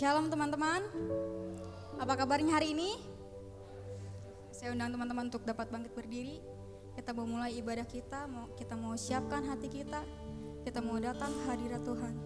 Shalom teman-teman. Apa kabarnya hari ini? Saya undang teman-teman untuk dapat bangkit berdiri. Kita mau mulai ibadah kita, mau kita mau siapkan hati kita. Kita mau datang hadirat Tuhan.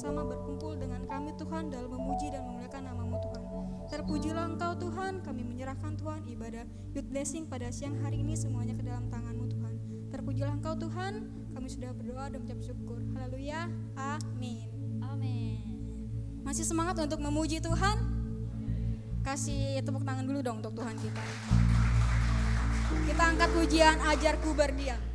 bersama berkumpul dengan kami Tuhan dalam memuji dan memuliakan namamu Tuhan. Terpujilah Engkau Tuhan, kami menyerahkan Tuhan ibadah youth blessing pada siang hari ini semuanya ke dalam tanganmu Tuhan. Terpujilah Engkau Tuhan, kami sudah berdoa dan mengucap syukur. Haleluya, amin. Amin. Masih semangat untuk memuji Tuhan? Kasih tepuk tangan dulu dong untuk Tuhan kita. Kita angkat pujian ajarku berdiam.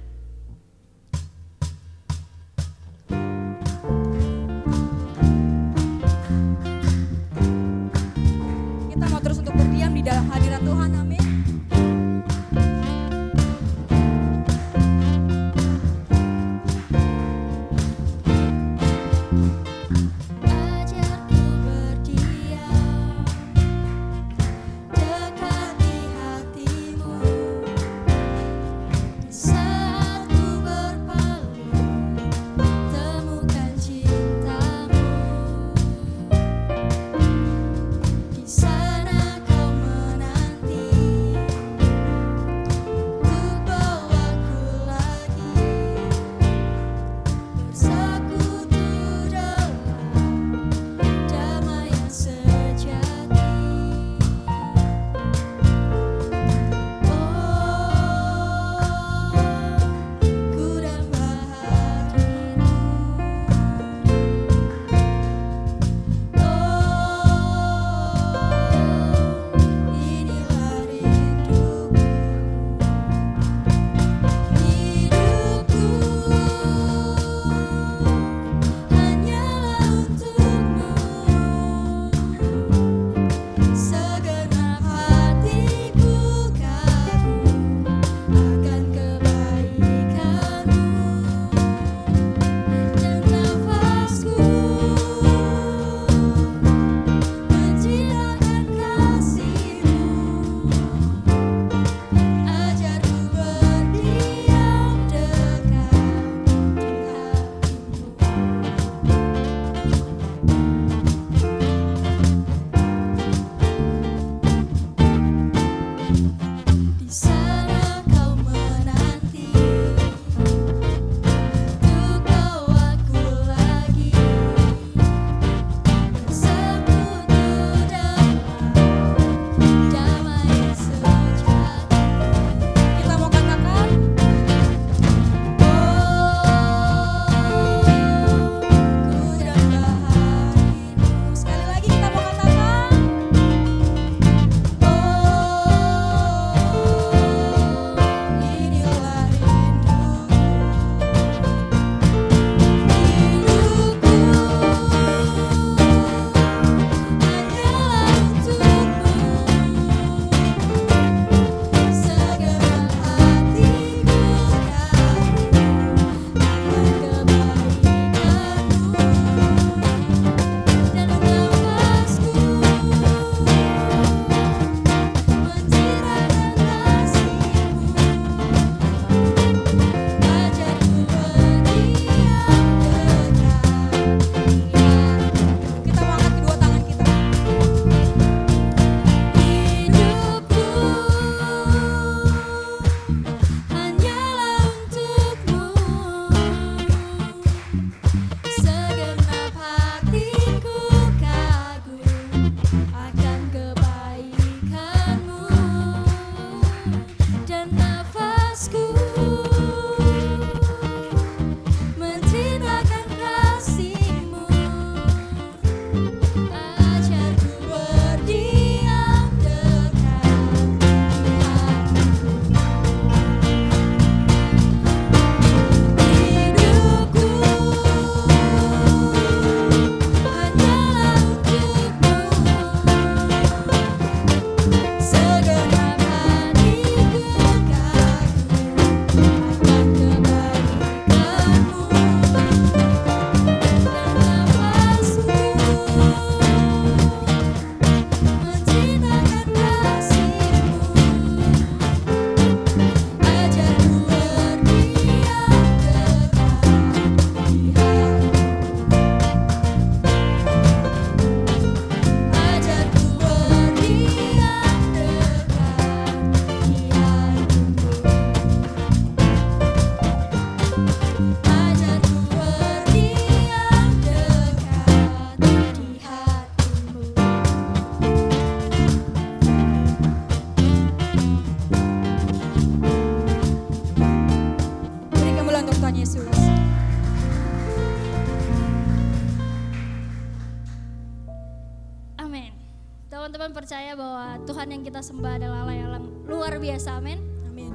Percaya bahwa Tuhan yang kita sembah adalah Allah yang luar biasa, amin. Amin.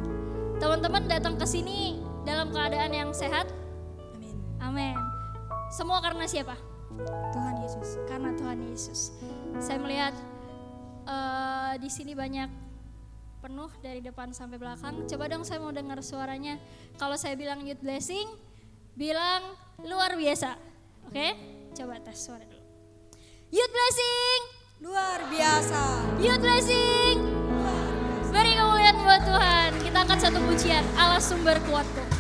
Teman-teman datang ke sini dalam keadaan yang sehat, Amin. amin. Semua karena siapa? Tuhan Yesus. Karena Tuhan Yesus. Saya melihat eh, di sini banyak penuh dari depan sampai belakang. Coba dong saya mau dengar suaranya. Kalau saya bilang youth blessing, bilang luar biasa. Oke? Coba tes suara dulu. Youth blessing, Luar biasa. youth blessing. Beri kemuliaan buat Tuhan. Kita akan satu pujian. Allah sumber kuatku.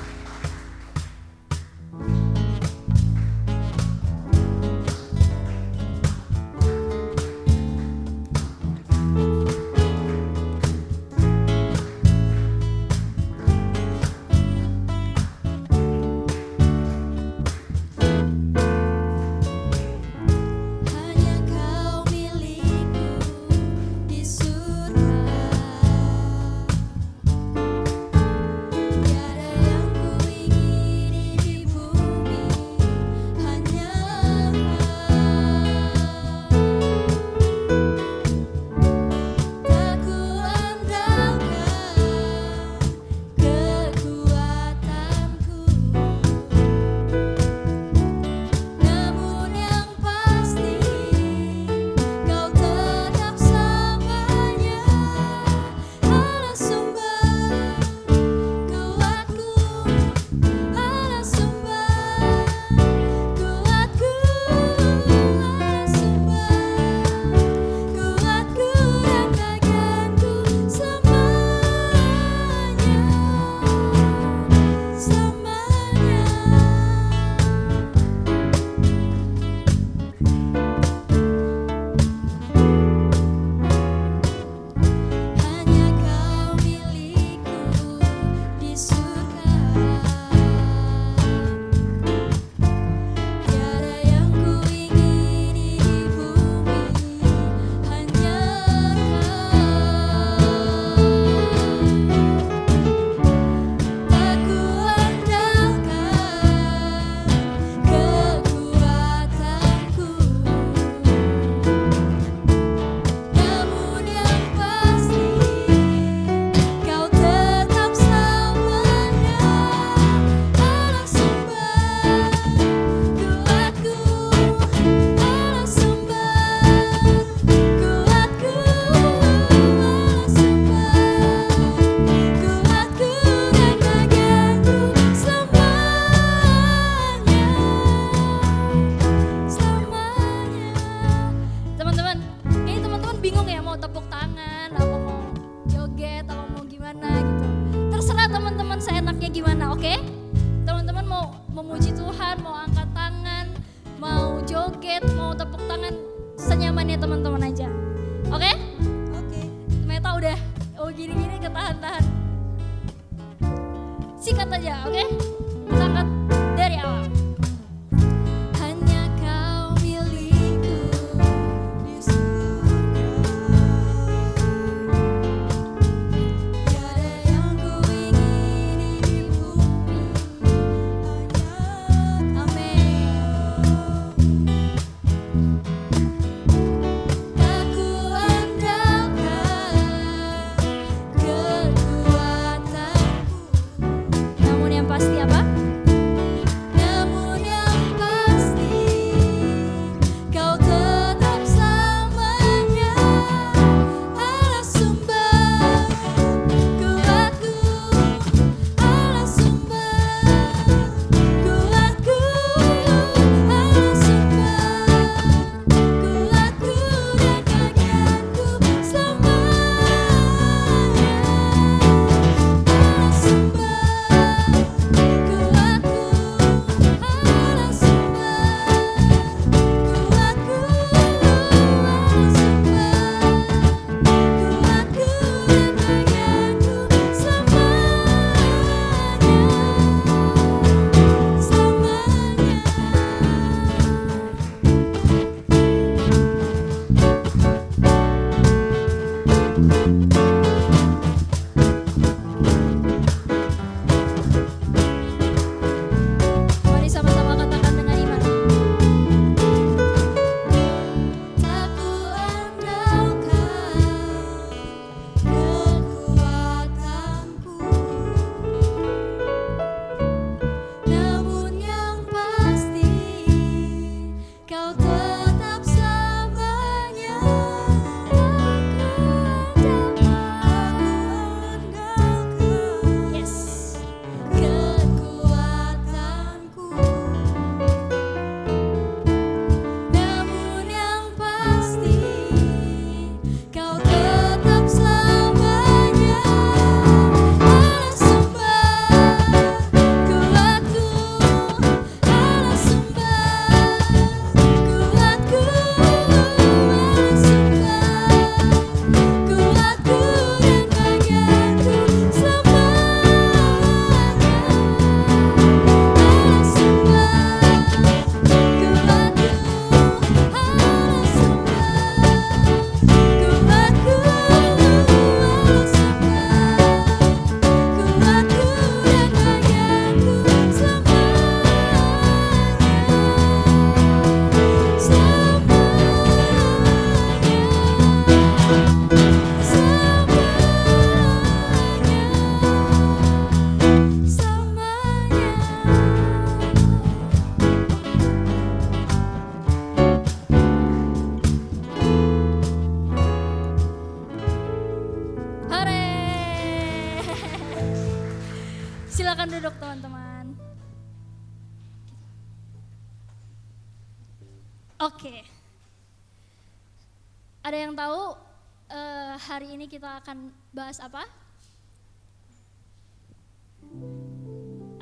Akan bahas apa?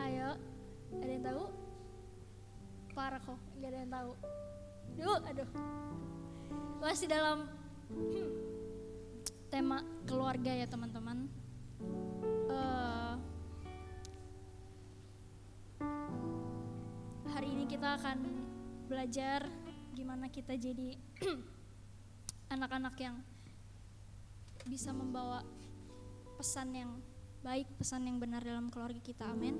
Ayo, ada yang tahu? Parah kok, nggak ada yang tahu. Duh, aduh. Masih dalam hmm, tema keluarga ya teman-teman. Eh, hari ini kita akan belajar gimana kita jadi anak-anak yang bisa membawa pesan yang baik, pesan yang benar dalam keluarga kita. Amin.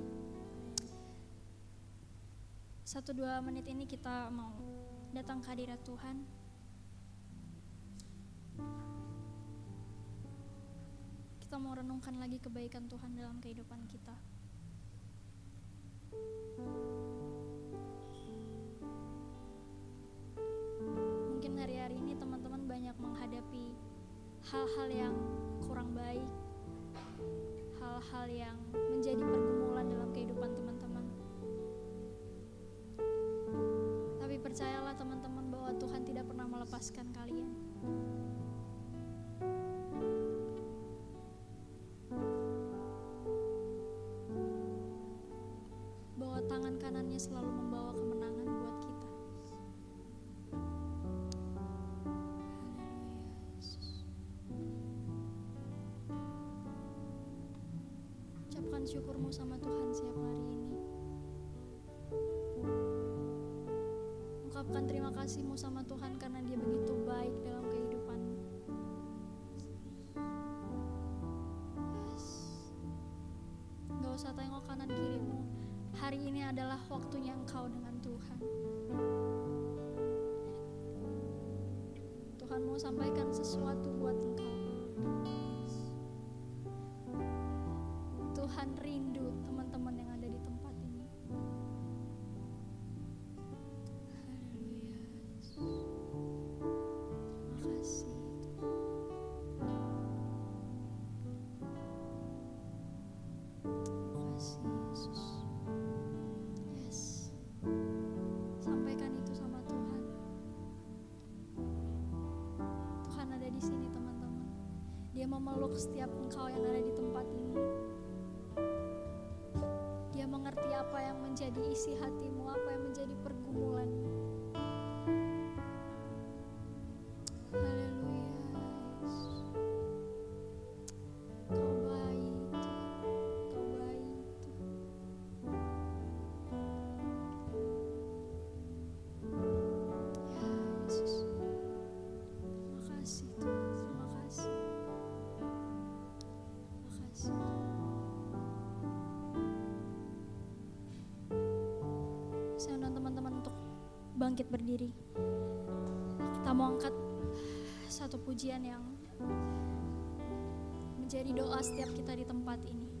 Satu dua menit ini kita mau datang ke hadirat Tuhan. Kita mau renungkan lagi kebaikan Tuhan dalam kehidupan kita. Mungkin hari-hari ini teman-teman banyak menghadapi hal-hal yang kurang baik, hal-hal yang menjadi pergumulan dalam kehidupan teman-teman. Tapi percayalah teman-teman bahwa Tuhan tidak pernah melepaskan kalian. Sama Tuhan siap hari ini. Ungkapkan terima kasihmu sama Tuhan karena dia begitu baik dalam kehidupanmu. Yes. Gak usah tengok kanan kirimu. Hari ini adalah waktunya engkau dengan Tuhan. Tuhan mau sampaikan sesuatu buat engkau. Tuhan rindu memeluk setiap engkau yang ada di tempat ini. Dia mengerti apa yang menjadi isi hatimu, Saya undang teman-teman untuk bangkit berdiri. Kita mau angkat satu pujian yang menjadi doa setiap kita di tempat ini.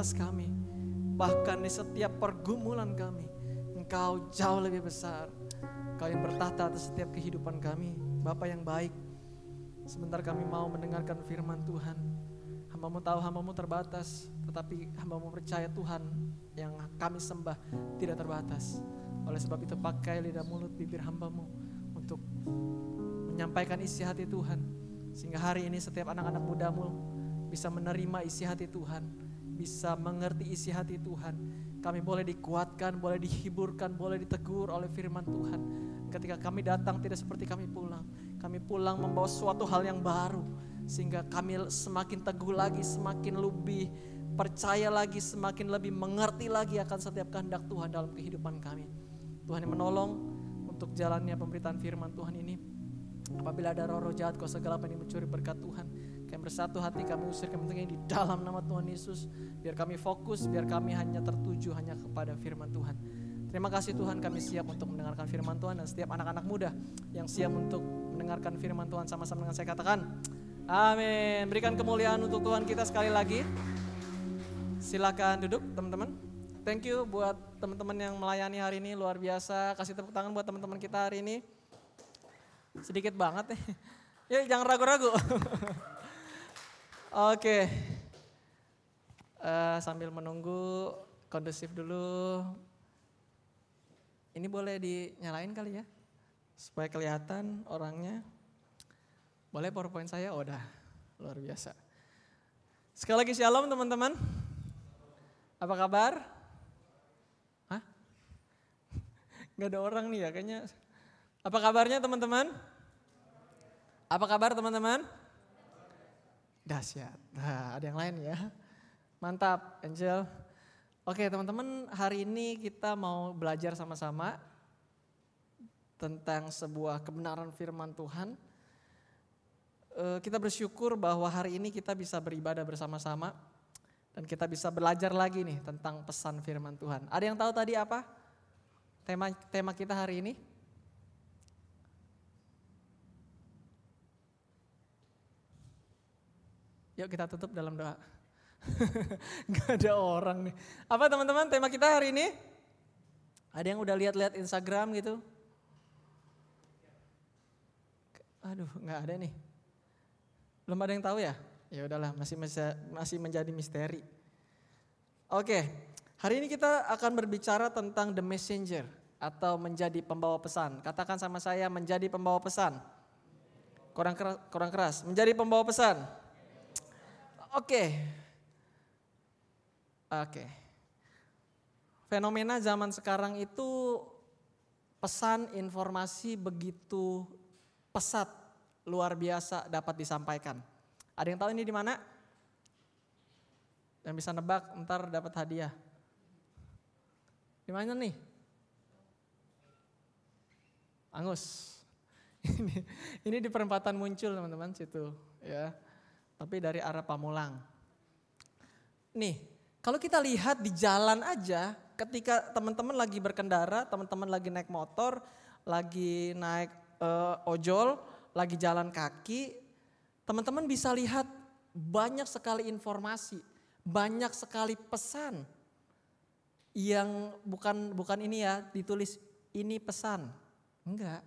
Aktivitas kami. Bahkan di setiap pergumulan kami. Engkau jauh lebih besar. Kau yang bertahta atas setiap kehidupan kami. Bapak yang baik. Sebentar kami mau mendengarkan firman Tuhan. Hambamu tahu hambamu terbatas. Tetapi hambamu percaya Tuhan yang kami sembah tidak terbatas. Oleh sebab itu pakai lidah mulut bibir hambamu untuk menyampaikan isi hati Tuhan. Sehingga hari ini setiap anak-anak mudamu bisa menerima isi hati Tuhan. Bisa mengerti isi hati Tuhan. Kami boleh dikuatkan, boleh dihiburkan, boleh ditegur oleh firman Tuhan. Ketika kami datang tidak seperti kami pulang. Kami pulang membawa suatu hal yang baru. Sehingga kami semakin teguh lagi, semakin lebih percaya lagi, semakin lebih mengerti lagi akan setiap kehendak Tuhan dalam kehidupan kami. Tuhan yang menolong untuk jalannya pemberitaan firman Tuhan ini. Apabila ada roh-roh jahat, kau segala yang mencuri berkat Tuhan. Kami bersatu hati, kami usir, kami di dalam nama Tuhan Yesus. Biar kami fokus, biar kami hanya tertuju hanya kepada firman Tuhan. Terima kasih Tuhan kami siap untuk mendengarkan firman Tuhan dan setiap anak-anak muda yang siap untuk mendengarkan firman Tuhan sama-sama dengan saya katakan. Amin. Berikan kemuliaan untuk Tuhan kita sekali lagi. Silakan duduk teman-teman. Thank you buat teman-teman yang melayani hari ini luar biasa. Kasih tepuk tangan buat teman-teman kita hari ini. Sedikit banget nih. Ya jangan ragu-ragu. Oke. Eh, sambil menunggu kondusif dulu. Ini boleh dinyalain kali ya. Supaya kelihatan orangnya. Boleh PowerPoint saya? Oh, udah. Luar biasa. Sekali lagi shalom teman-teman. Apa kabar? Hah? Gak ada orang nih ya kayaknya. Apa kabarnya teman-teman? Apa kabar teman-teman? Dahsyat. Nah, ada yang lain ya. Mantap, Angel. Oke teman-teman, hari ini kita mau belajar sama-sama tentang sebuah kebenaran firman Tuhan. Eh, Kita bersyukur bahwa hari ini kita bisa beribadah bersama-sama dan kita bisa belajar lagi nih tentang pesan firman Tuhan. Ada yang tahu tadi apa? Tema tema kita hari ini? Yuk kita tutup dalam doa. Gak ada orang nih. Apa teman-teman tema kita hari ini? Ada yang udah lihat-lihat Instagram gitu? Aduh, nggak ada nih. Belum ada yang tahu ya? Ya udahlah, masih masih menjadi misteri. Oke, hari ini kita akan berbicara tentang the messenger atau menjadi pembawa pesan. Katakan sama saya menjadi pembawa pesan. Kurang keras, kurang keras. Menjadi pembawa pesan. Oke. Oke. Fenomena zaman sekarang itu pesan informasi begitu pesat, luar biasa dapat disampaikan. Ada yang tahu ini di mana? Dan bisa nebak, ntar dapat hadiah. Di mana nih? Angus. Ini, ini di perempatan muncul teman-teman situ ya. Tapi dari arah Pamulang. Nih, kalau kita lihat di jalan aja, ketika teman-teman lagi berkendara, teman-teman lagi naik motor, lagi naik uh, ojol, lagi jalan kaki, teman-teman bisa lihat banyak sekali informasi, banyak sekali pesan yang bukan bukan ini ya ditulis ini pesan. Enggak.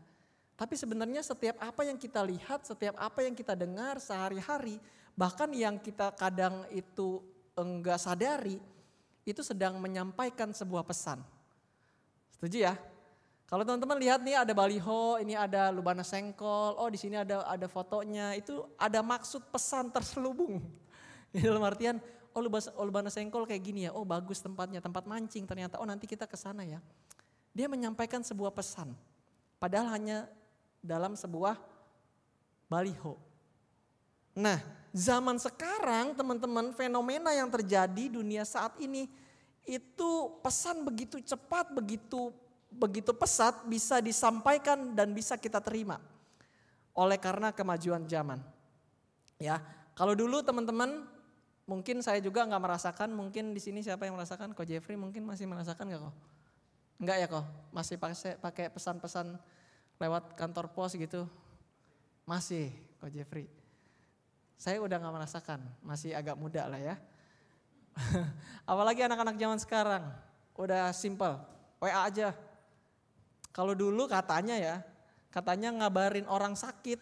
Tapi sebenarnya setiap apa yang kita lihat, setiap apa yang kita dengar sehari-hari, bahkan yang kita kadang itu enggak sadari, itu sedang menyampaikan sebuah pesan. Setuju ya? Kalau teman-teman lihat nih ada baliho, ini ada lubana sengkol, oh di sini ada ada fotonya, itu ada maksud pesan terselubung. Dalam artian, oh lubana, oh lubana sengkol kayak gini ya, oh bagus tempatnya, tempat mancing ternyata, oh nanti kita ke sana ya. Dia menyampaikan sebuah pesan. Padahal hanya dalam sebuah baliho. Nah, zaman sekarang teman-teman fenomena yang terjadi dunia saat ini itu pesan begitu cepat, begitu begitu pesat bisa disampaikan dan bisa kita terima oleh karena kemajuan zaman. Ya, kalau dulu teman-teman mungkin saya juga nggak merasakan, mungkin di sini siapa yang merasakan? Kok Jeffrey mungkin masih merasakan nggak kok? Enggak ya kok, masih pakai pakai pesan-pesan lewat kantor pos gitu? Masih, kok Jeffrey. Saya udah nggak merasakan, masih agak muda lah ya. Apalagi anak-anak zaman sekarang, udah simple, WA aja. Kalau dulu katanya ya, katanya ngabarin orang sakit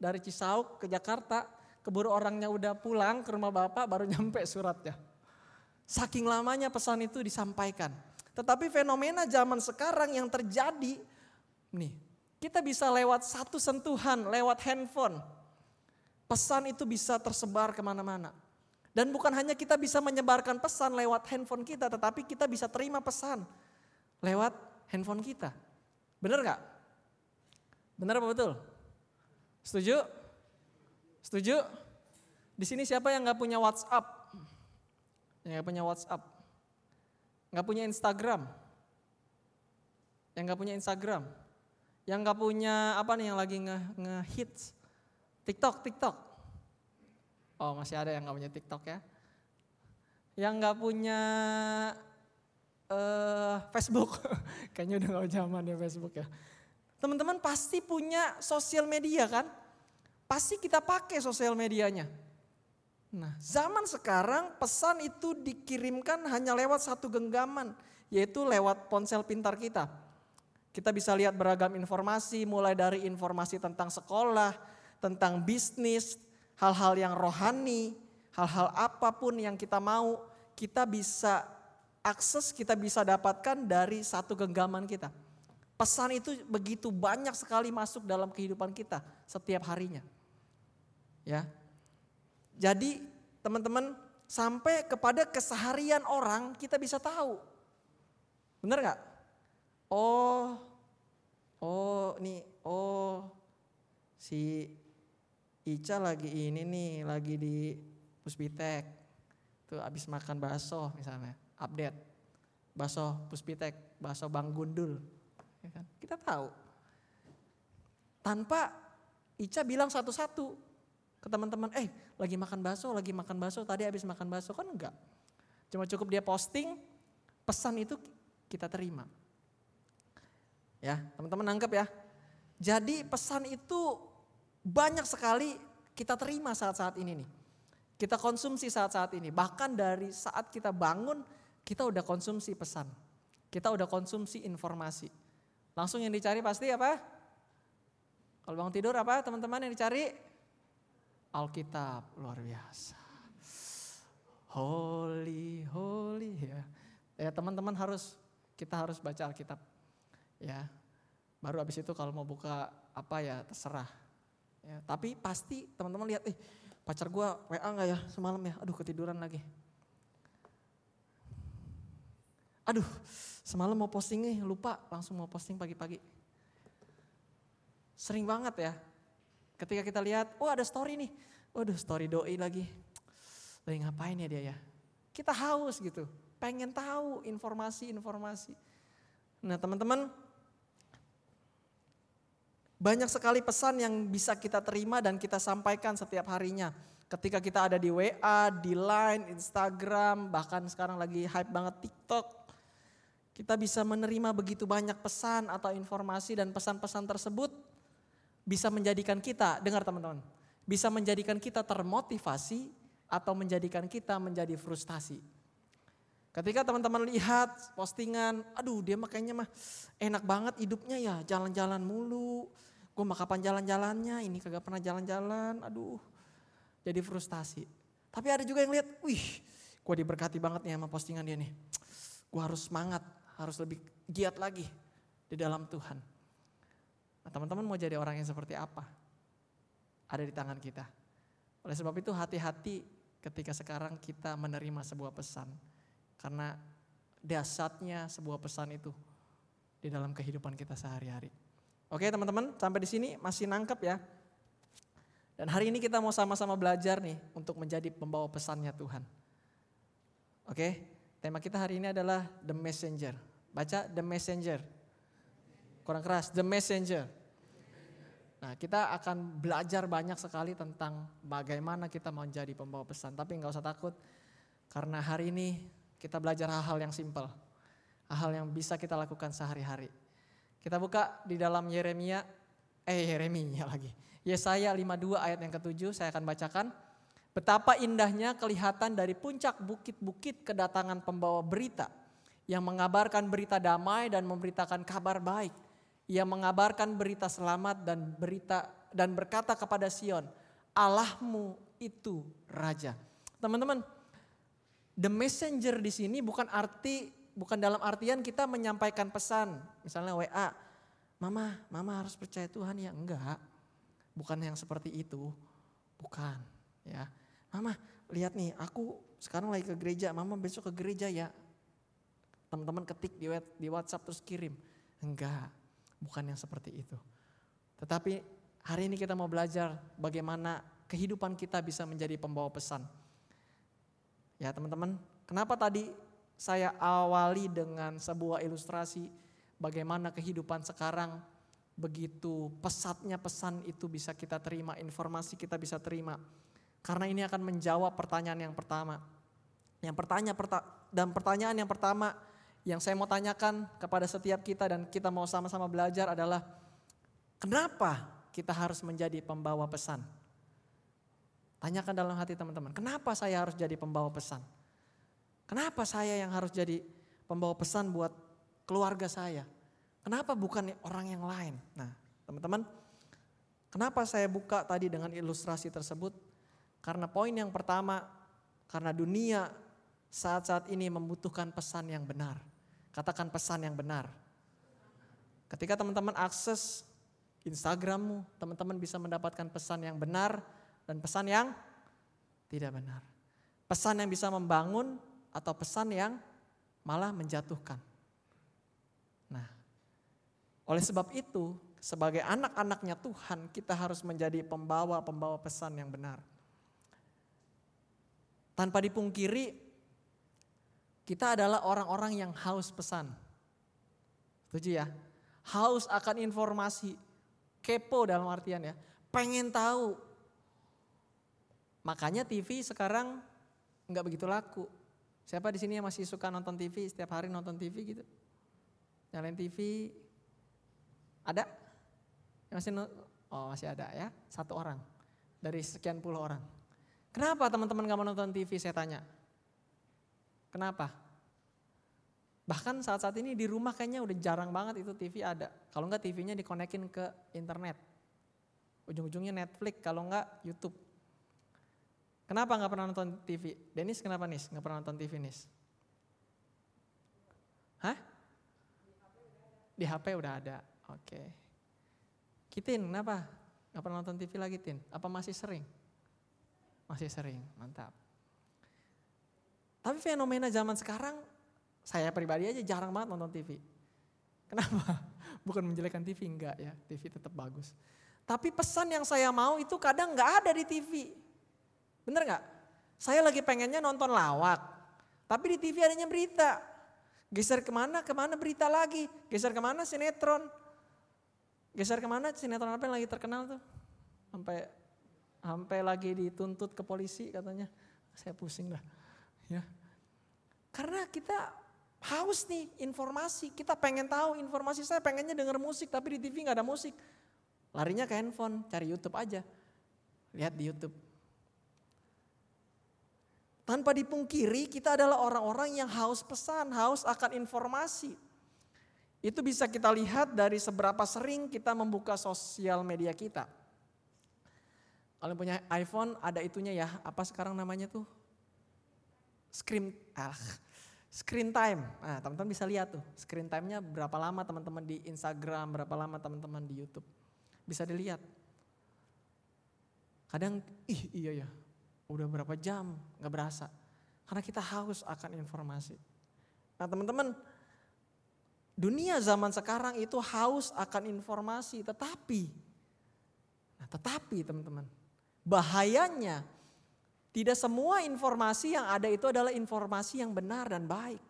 dari Cisauk ke Jakarta, keburu orangnya udah pulang ke rumah bapak baru nyampe suratnya. Saking lamanya pesan itu disampaikan. Tetapi fenomena zaman sekarang yang terjadi, nih kita bisa lewat satu sentuhan, lewat handphone. Pesan itu bisa tersebar ke mana-mana. Dan bukan hanya kita bisa menyebarkan pesan lewat handphone kita, tetapi kita bisa terima pesan lewat handphone kita. Benar gak? Benar apa betul? Setuju? Setuju? Di sini siapa yang gak punya WhatsApp? Yang gak punya WhatsApp? Gak punya Instagram? Yang gak punya Instagram? Yang gak punya apa nih yang lagi nge-hits? TikTok, TikTok. Oh masih ada yang gak punya TikTok ya. Yang gak punya uh, Facebook. Kayaknya udah gak zaman ya Facebook ya. Teman-teman pasti punya sosial media kan? Pasti kita pakai sosial medianya. Nah zaman sekarang pesan itu dikirimkan hanya lewat satu genggaman. Yaitu lewat ponsel pintar kita. Kita bisa lihat beragam informasi mulai dari informasi tentang sekolah, tentang bisnis, hal-hal yang rohani, hal-hal apa pun yang kita mau, kita bisa akses, kita bisa dapatkan dari satu genggaman kita. Pesan itu begitu banyak sekali masuk dalam kehidupan kita setiap harinya. Ya. Jadi teman-teman sampai kepada keseharian orang kita bisa tahu. Benar nggak? Oh, oh, nih, oh, si Ica lagi ini nih, lagi di Puspitek. Tuh abis makan bakso misalnya, update. Bakso Puspitek, bakso Bang Gundul. Ya kan? Kita tahu. Tanpa Ica bilang satu-satu ke teman-teman, eh lagi makan bakso, lagi makan bakso, tadi abis makan bakso kan enggak. Cuma cukup dia posting, pesan itu kita terima. Ya, teman-teman nangkep ya. Jadi pesan itu banyak sekali kita terima saat-saat ini nih. Kita konsumsi saat-saat ini. Bahkan dari saat kita bangun, kita udah konsumsi pesan. Kita udah konsumsi informasi. Langsung yang dicari pasti apa? Kalau bangun tidur apa teman-teman yang dicari? Alkitab, luar biasa. Holy, holy ya. Ya teman-teman harus, kita harus baca Alkitab ya baru habis itu kalau mau buka apa ya terserah ya tapi pasti teman-teman lihat eh pacar gue wa nggak ya semalam ya aduh ketiduran lagi Aduh, semalam mau posting nih, lupa langsung mau posting pagi-pagi. Sering banget ya. Ketika kita lihat, oh ada story nih. Waduh, story doi lagi. Lagi ngapain ya dia ya? Kita haus gitu, pengen tahu informasi-informasi. Nah teman-teman, banyak sekali pesan yang bisa kita terima dan kita sampaikan setiap harinya. Ketika kita ada di WA, di Line, Instagram, bahkan sekarang lagi hype banget TikTok. Kita bisa menerima begitu banyak pesan atau informasi dan pesan-pesan tersebut bisa menjadikan kita, dengar teman-teman, bisa menjadikan kita termotivasi atau menjadikan kita menjadi frustasi. Ketika teman-teman lihat postingan, aduh dia makanya mah enak banget hidupnya ya, jalan-jalan mulu. Gue mah kapan jalan-jalannya, ini kagak pernah jalan-jalan, aduh. Jadi frustasi. Tapi ada juga yang lihat, wih gue diberkati banget nih sama postingan dia nih. Gue harus semangat, harus lebih giat lagi di dalam Tuhan. Nah teman-teman mau jadi orang yang seperti apa? Ada di tangan kita. Oleh sebab itu hati-hati ketika sekarang kita menerima sebuah pesan. Karena dasarnya sebuah pesan itu di dalam kehidupan kita sehari-hari. Oke teman-teman, sampai di sini masih nangkep ya. Dan hari ini kita mau sama-sama belajar nih untuk menjadi pembawa pesannya Tuhan. Oke, tema kita hari ini adalah The Messenger. Baca The Messenger. Kurang keras, The Messenger. Nah kita akan belajar banyak sekali tentang bagaimana kita mau menjadi pembawa pesan. Tapi nggak usah takut, karena hari ini kita belajar hal-hal yang simpel. Hal-hal yang bisa kita lakukan sehari-hari. Kita buka di dalam Yeremia, eh Yeremia lagi. Yesaya 52 ayat yang ketujuh saya akan bacakan. Betapa indahnya kelihatan dari puncak bukit-bukit kedatangan pembawa berita yang mengabarkan berita damai dan memberitakan kabar baik. Ia mengabarkan berita selamat dan berita dan berkata kepada Sion, Allahmu itu raja. Teman-teman, the messenger di sini bukan arti bukan dalam artian kita menyampaikan pesan, misalnya WA, Mama, Mama harus percaya Tuhan ya enggak. Bukan yang seperti itu. Bukan, ya. Mama, lihat nih, aku sekarang lagi ke gereja, Mama besok ke gereja ya. Teman-teman ketik di di WhatsApp terus kirim. Enggak, bukan yang seperti itu. Tetapi hari ini kita mau belajar bagaimana kehidupan kita bisa menjadi pembawa pesan. Ya teman-teman, kenapa tadi saya awali dengan sebuah ilustrasi bagaimana kehidupan sekarang begitu pesatnya pesan itu bisa kita terima, informasi kita bisa terima. Karena ini akan menjawab pertanyaan yang pertama. Yang pertanyaan dan pertanyaan yang pertama yang saya mau tanyakan kepada setiap kita dan kita mau sama-sama belajar adalah kenapa kita harus menjadi pembawa pesan? Tanyakan dalam hati teman-teman, kenapa saya harus jadi pembawa pesan? Kenapa saya yang harus jadi pembawa pesan buat keluarga saya? Kenapa bukan orang yang lain? Nah, teman-teman, kenapa saya buka tadi dengan ilustrasi tersebut? Karena poin yang pertama, karena dunia saat-saat ini membutuhkan pesan yang benar. Katakan pesan yang benar. Ketika teman-teman akses Instagrammu, teman-teman bisa mendapatkan pesan yang benar dan pesan yang tidak benar. Pesan yang bisa membangun atau pesan yang malah menjatuhkan. Nah, oleh sebab itu, sebagai anak-anaknya Tuhan, kita harus menjadi pembawa-pembawa pesan yang benar. Tanpa dipungkiri, kita adalah orang-orang yang haus pesan. Setuju ya? Haus akan informasi, kepo dalam artian ya, pengen tahu. Makanya TV sekarang nggak begitu laku. Siapa di sini yang masih suka nonton TV, setiap hari nonton TV gitu? Nyalain TV, ada? Masih oh masih ada ya, satu orang dari sekian puluh orang. Kenapa teman-teman gak mau nonton TV saya tanya? Kenapa? Bahkan saat-saat ini di rumah kayaknya udah jarang banget itu TV ada. Kalau enggak TV-nya dikonekin ke internet. Ujung-ujungnya Netflix, kalau enggak YouTube. Kenapa nggak pernah nonton TV? Denis kenapa nih nggak pernah nonton TV Nis? Hah? Di HP udah ada. Oke. Kitin, kenapa? Gak pernah nonton TV lagi, Tin? Apa masih sering? Masih sering, mantap. Tapi fenomena zaman sekarang Saya pribadi aja jarang banget nonton TV. Kenapa? Bukan menjelekkan TV, enggak ya. TV tetap bagus. Tapi pesan yang saya mau itu kadang nggak ada di TV. Bener nggak? Saya lagi pengennya nonton lawak. Tapi di TV adanya berita. Geser ke mana? Ke mana berita lagi? Geser ke mana? Sinetron. Geser ke mana? Sinetron apa yang lagi terkenal tuh? Sampai sampai lagi dituntut ke polisi katanya. Saya pusing dah. Ya. Karena kita haus nih informasi. Kita pengen tahu informasi saya pengennya denger musik tapi di TV nggak ada musik. Larinya ke handphone, cari YouTube aja. Lihat di YouTube. Tanpa dipungkiri kita adalah orang-orang yang haus pesan, haus akan informasi. Itu bisa kita lihat dari seberapa sering kita membuka sosial media kita. Kalau punya iPhone ada itunya ya, apa sekarang namanya tuh? Screen, ah, screen time. Nah teman-teman bisa lihat tuh, screen time-nya berapa lama teman-teman di Instagram, berapa lama teman-teman di Youtube. Bisa dilihat. Kadang, ih iya ya, udah berapa jam nggak berasa. Karena kita haus akan informasi. Nah teman-teman, dunia zaman sekarang itu haus akan informasi, tetapi, nah tetapi teman-teman, bahayanya tidak semua informasi yang ada itu adalah informasi yang benar dan baik.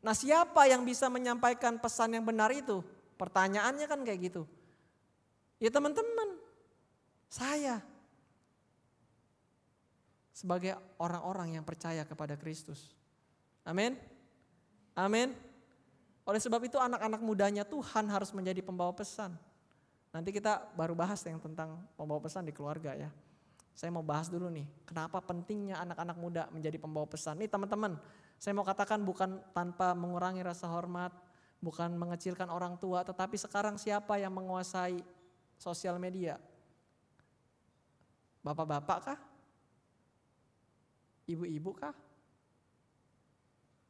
Nah siapa yang bisa menyampaikan pesan yang benar itu? Pertanyaannya kan kayak gitu. Ya teman-teman, saya sebagai orang-orang yang percaya kepada Kristus. Amin. Amin. Oleh sebab itu anak-anak mudanya Tuhan harus menjadi pembawa pesan. Nanti kita baru bahas yang tentang pembawa pesan di keluarga ya. Saya mau bahas dulu nih, kenapa pentingnya anak-anak muda menjadi pembawa pesan. Nih teman-teman, saya mau katakan bukan tanpa mengurangi rasa hormat, bukan mengecilkan orang tua, tetapi sekarang siapa yang menguasai sosial media? Bapak-bapak kah? Ibu-ibu kah?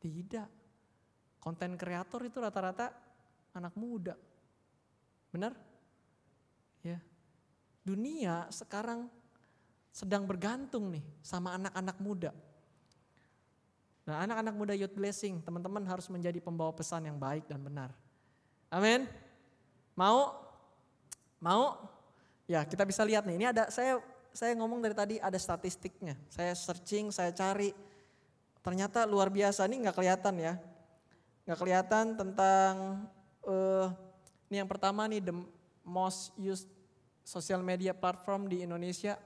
Tidak. Konten kreator itu rata-rata anak muda. Benar? Ya. Dunia sekarang sedang bergantung nih sama anak-anak muda. Nah anak-anak muda youth blessing, teman-teman harus menjadi pembawa pesan yang baik dan benar. Amin. Mau? Mau? Ya kita bisa lihat nih, ini ada saya saya ngomong dari tadi ada statistiknya. Saya searching, saya cari. Ternyata luar biasa, ini nggak kelihatan ya. Nggak kelihatan tentang, uh, ini yang pertama nih the most used social media platform di Indonesia.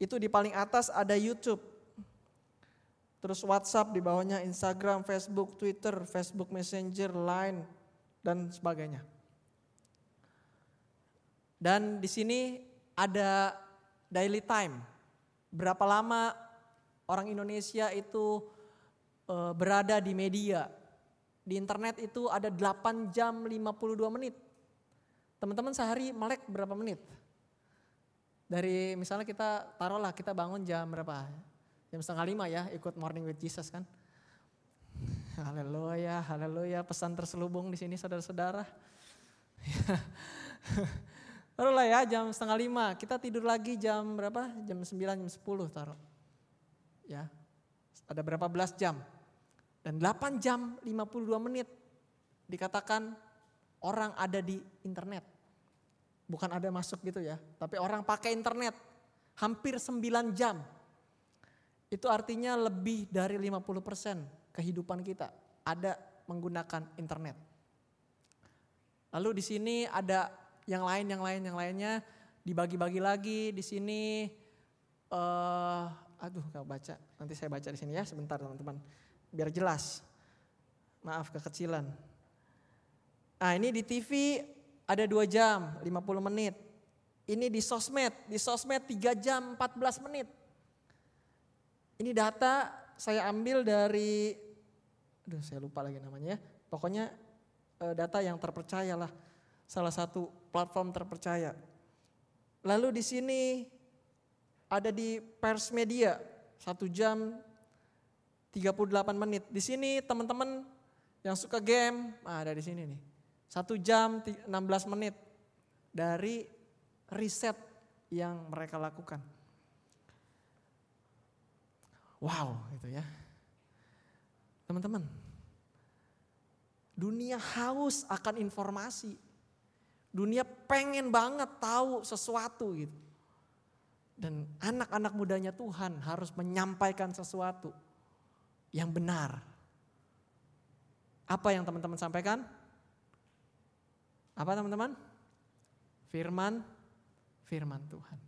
Itu di paling atas ada YouTube. Terus WhatsApp di bawahnya Instagram, Facebook, Twitter, Facebook Messenger, Line, dan sebagainya. Dan di sini ada daily time. Berapa lama orang Indonesia itu e, berada di media. Di internet itu ada 8 jam 52 menit. Teman-teman sehari melek berapa menit? Dari misalnya kita taruhlah kita bangun jam berapa? Jam setengah lima ya ikut morning with Jesus kan. Haleluya, haleluya pesan terselubung di sini saudara-saudara. Taruhlah ya jam setengah lima, kita tidur lagi jam berapa? Jam sembilan, jam sepuluh taruh. Ya, ada berapa belas jam. Dan 8 jam 52 menit dikatakan orang ada di internet. Bukan ada masuk gitu ya, tapi orang pakai internet hampir 9 jam. Itu artinya lebih dari 50% kehidupan kita ada menggunakan internet. Lalu di sini ada yang lain, yang lain, yang lainnya dibagi-bagi lagi di sini. Uh, aduh, gak baca. Nanti saya baca di sini ya, sebentar teman-teman, biar jelas. Maaf kekecilan. Nah ini di TV ada 2 jam 50 menit. Ini di sosmed, di sosmed 3 jam 14 menit. Ini data saya ambil dari, aduh saya lupa lagi namanya ya. Pokoknya eh, data yang terpercaya lah salah satu platform terpercaya. Lalu di sini ada di pers media satu jam 38 menit. Di sini teman-teman yang suka game ah, ada di sini nih. Satu jam 16 menit dari riset yang mereka lakukan. Wow, itu ya. Teman-teman, Dunia haus akan informasi. Dunia pengen banget tahu sesuatu gitu. Dan anak-anak mudanya Tuhan harus menyampaikan sesuatu yang benar. Apa yang teman-teman sampaikan? Apa teman-teman? Firman, firman Tuhan.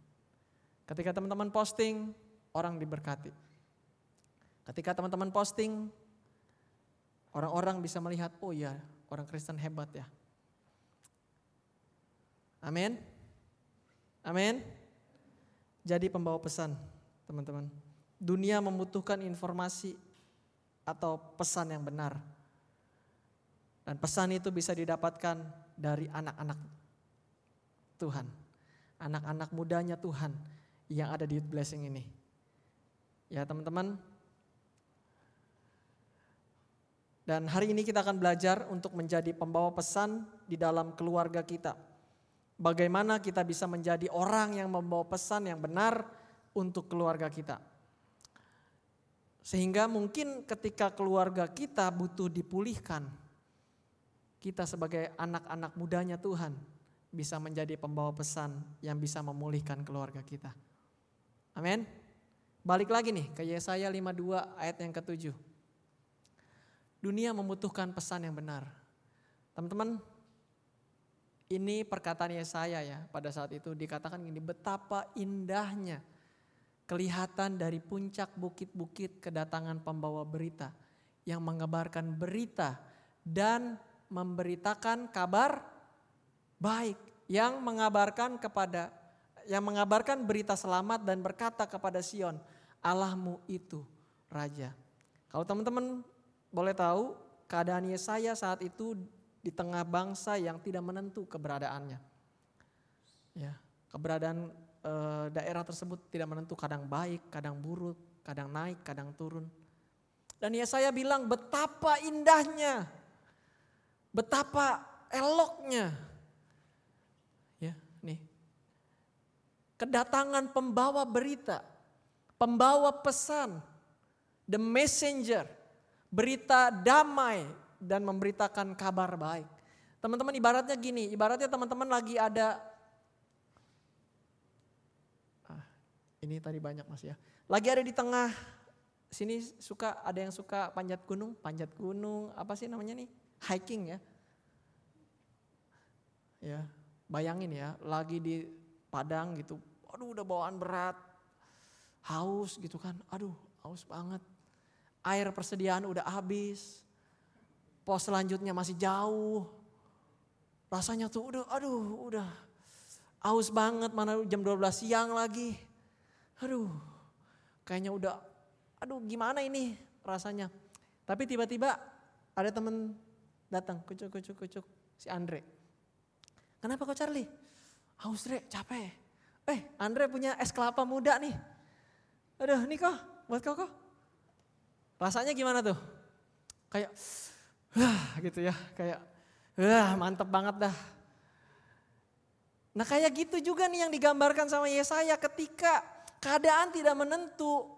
Ketika teman-teman posting, orang diberkati. Ketika teman-teman posting, orang-orang bisa melihat, oh iya orang Kristen hebat ya. Amin. Amin. Jadi pembawa pesan, teman-teman. Dunia membutuhkan informasi atau pesan yang benar. Dan pesan itu bisa didapatkan dari anak-anak Tuhan. Anak-anak mudanya Tuhan yang ada di Blessing ini. Ya teman-teman. Dan hari ini kita akan belajar untuk menjadi pembawa pesan di dalam keluarga kita. Bagaimana kita bisa menjadi orang yang membawa pesan yang benar untuk keluarga kita. Sehingga mungkin ketika keluarga kita butuh dipulihkan, kita sebagai anak-anak mudanya Tuhan bisa menjadi pembawa pesan yang bisa memulihkan keluarga kita. Amin. Balik lagi nih ke Yesaya 52 ayat yang ketujuh. Dunia membutuhkan pesan yang benar. Teman-teman, ini perkataan Yesaya ya pada saat itu dikatakan ini betapa indahnya kelihatan dari puncak bukit-bukit kedatangan pembawa berita yang mengabarkan berita dan memberitakan kabar baik yang mengabarkan kepada yang mengabarkan berita selamat dan berkata kepada Sion, Allahmu itu raja. Kalau teman-teman boleh tahu keadaan Yesaya saat itu di tengah bangsa yang tidak menentu keberadaannya. Ya, keberadaan e, daerah tersebut tidak menentu, kadang baik, kadang buruk, kadang naik, kadang turun. Dan ya saya bilang betapa indahnya, betapa eloknya. Ya, nih. Kedatangan pembawa berita, pembawa pesan, the messenger, berita damai, dan memberitakan kabar baik. Teman-teman ibaratnya gini, ibaratnya teman-teman lagi ada ah, ini tadi banyak Mas ya. Lagi ada di tengah sini suka ada yang suka panjat gunung, panjat gunung, apa sih namanya nih? Hiking ya. Ya, bayangin ya, lagi di padang gitu. Aduh, udah bawaan berat. Haus gitu kan. Aduh, haus banget. Air persediaan udah habis pos selanjutnya masih jauh. Rasanya tuh udah, aduh udah aus banget mana jam 12 siang lagi. Aduh kayaknya udah, aduh gimana ini rasanya. Tapi tiba-tiba ada temen datang, kucuk kucuk kucuk si Andre. Kenapa kok Charlie? Haus Re, capek. Eh Andre punya es kelapa muda nih. Aduh nih kok, buat kau kok. Rasanya gimana tuh? Kayak Wah gitu ya, kayak wah mantep banget dah. Nah kayak gitu juga nih yang digambarkan sama Yesaya ketika keadaan tidak menentu,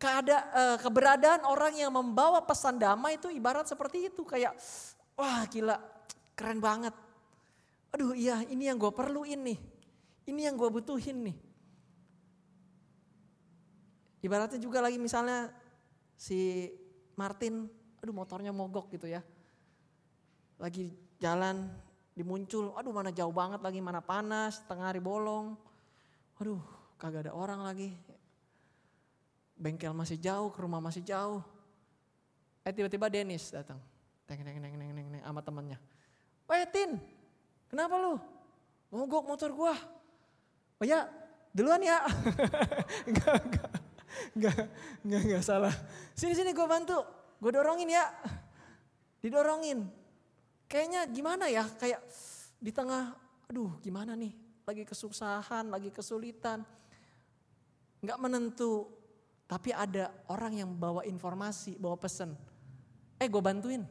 keada, eh, keberadaan orang yang membawa pesan damai itu ibarat seperti itu kayak wah gila keren banget. Aduh iya ini yang gue perluin nih, ini yang gue butuhin nih. Ibaratnya juga lagi misalnya si Martin, aduh motornya mogok gitu ya lagi jalan dimuncul, aduh mana jauh banget lagi, mana panas, tengah hari bolong. Aduh, kagak ada orang lagi. Bengkel masih jauh, ke rumah masih jauh. Eh tiba-tiba Dennis datang. Neng neng neng neng neng sama temannya. Weh kenapa lu? Mogok motor gua. Oh ya, duluan ya. enggak, enggak, enggak, enggak, enggak salah. Sini sini gua bantu, gua dorongin ya. Didorongin, kayaknya gimana ya, kayak di tengah, aduh gimana nih, lagi kesusahan, lagi kesulitan, nggak menentu, tapi ada orang yang bawa informasi, bawa pesan, eh gue bantuin,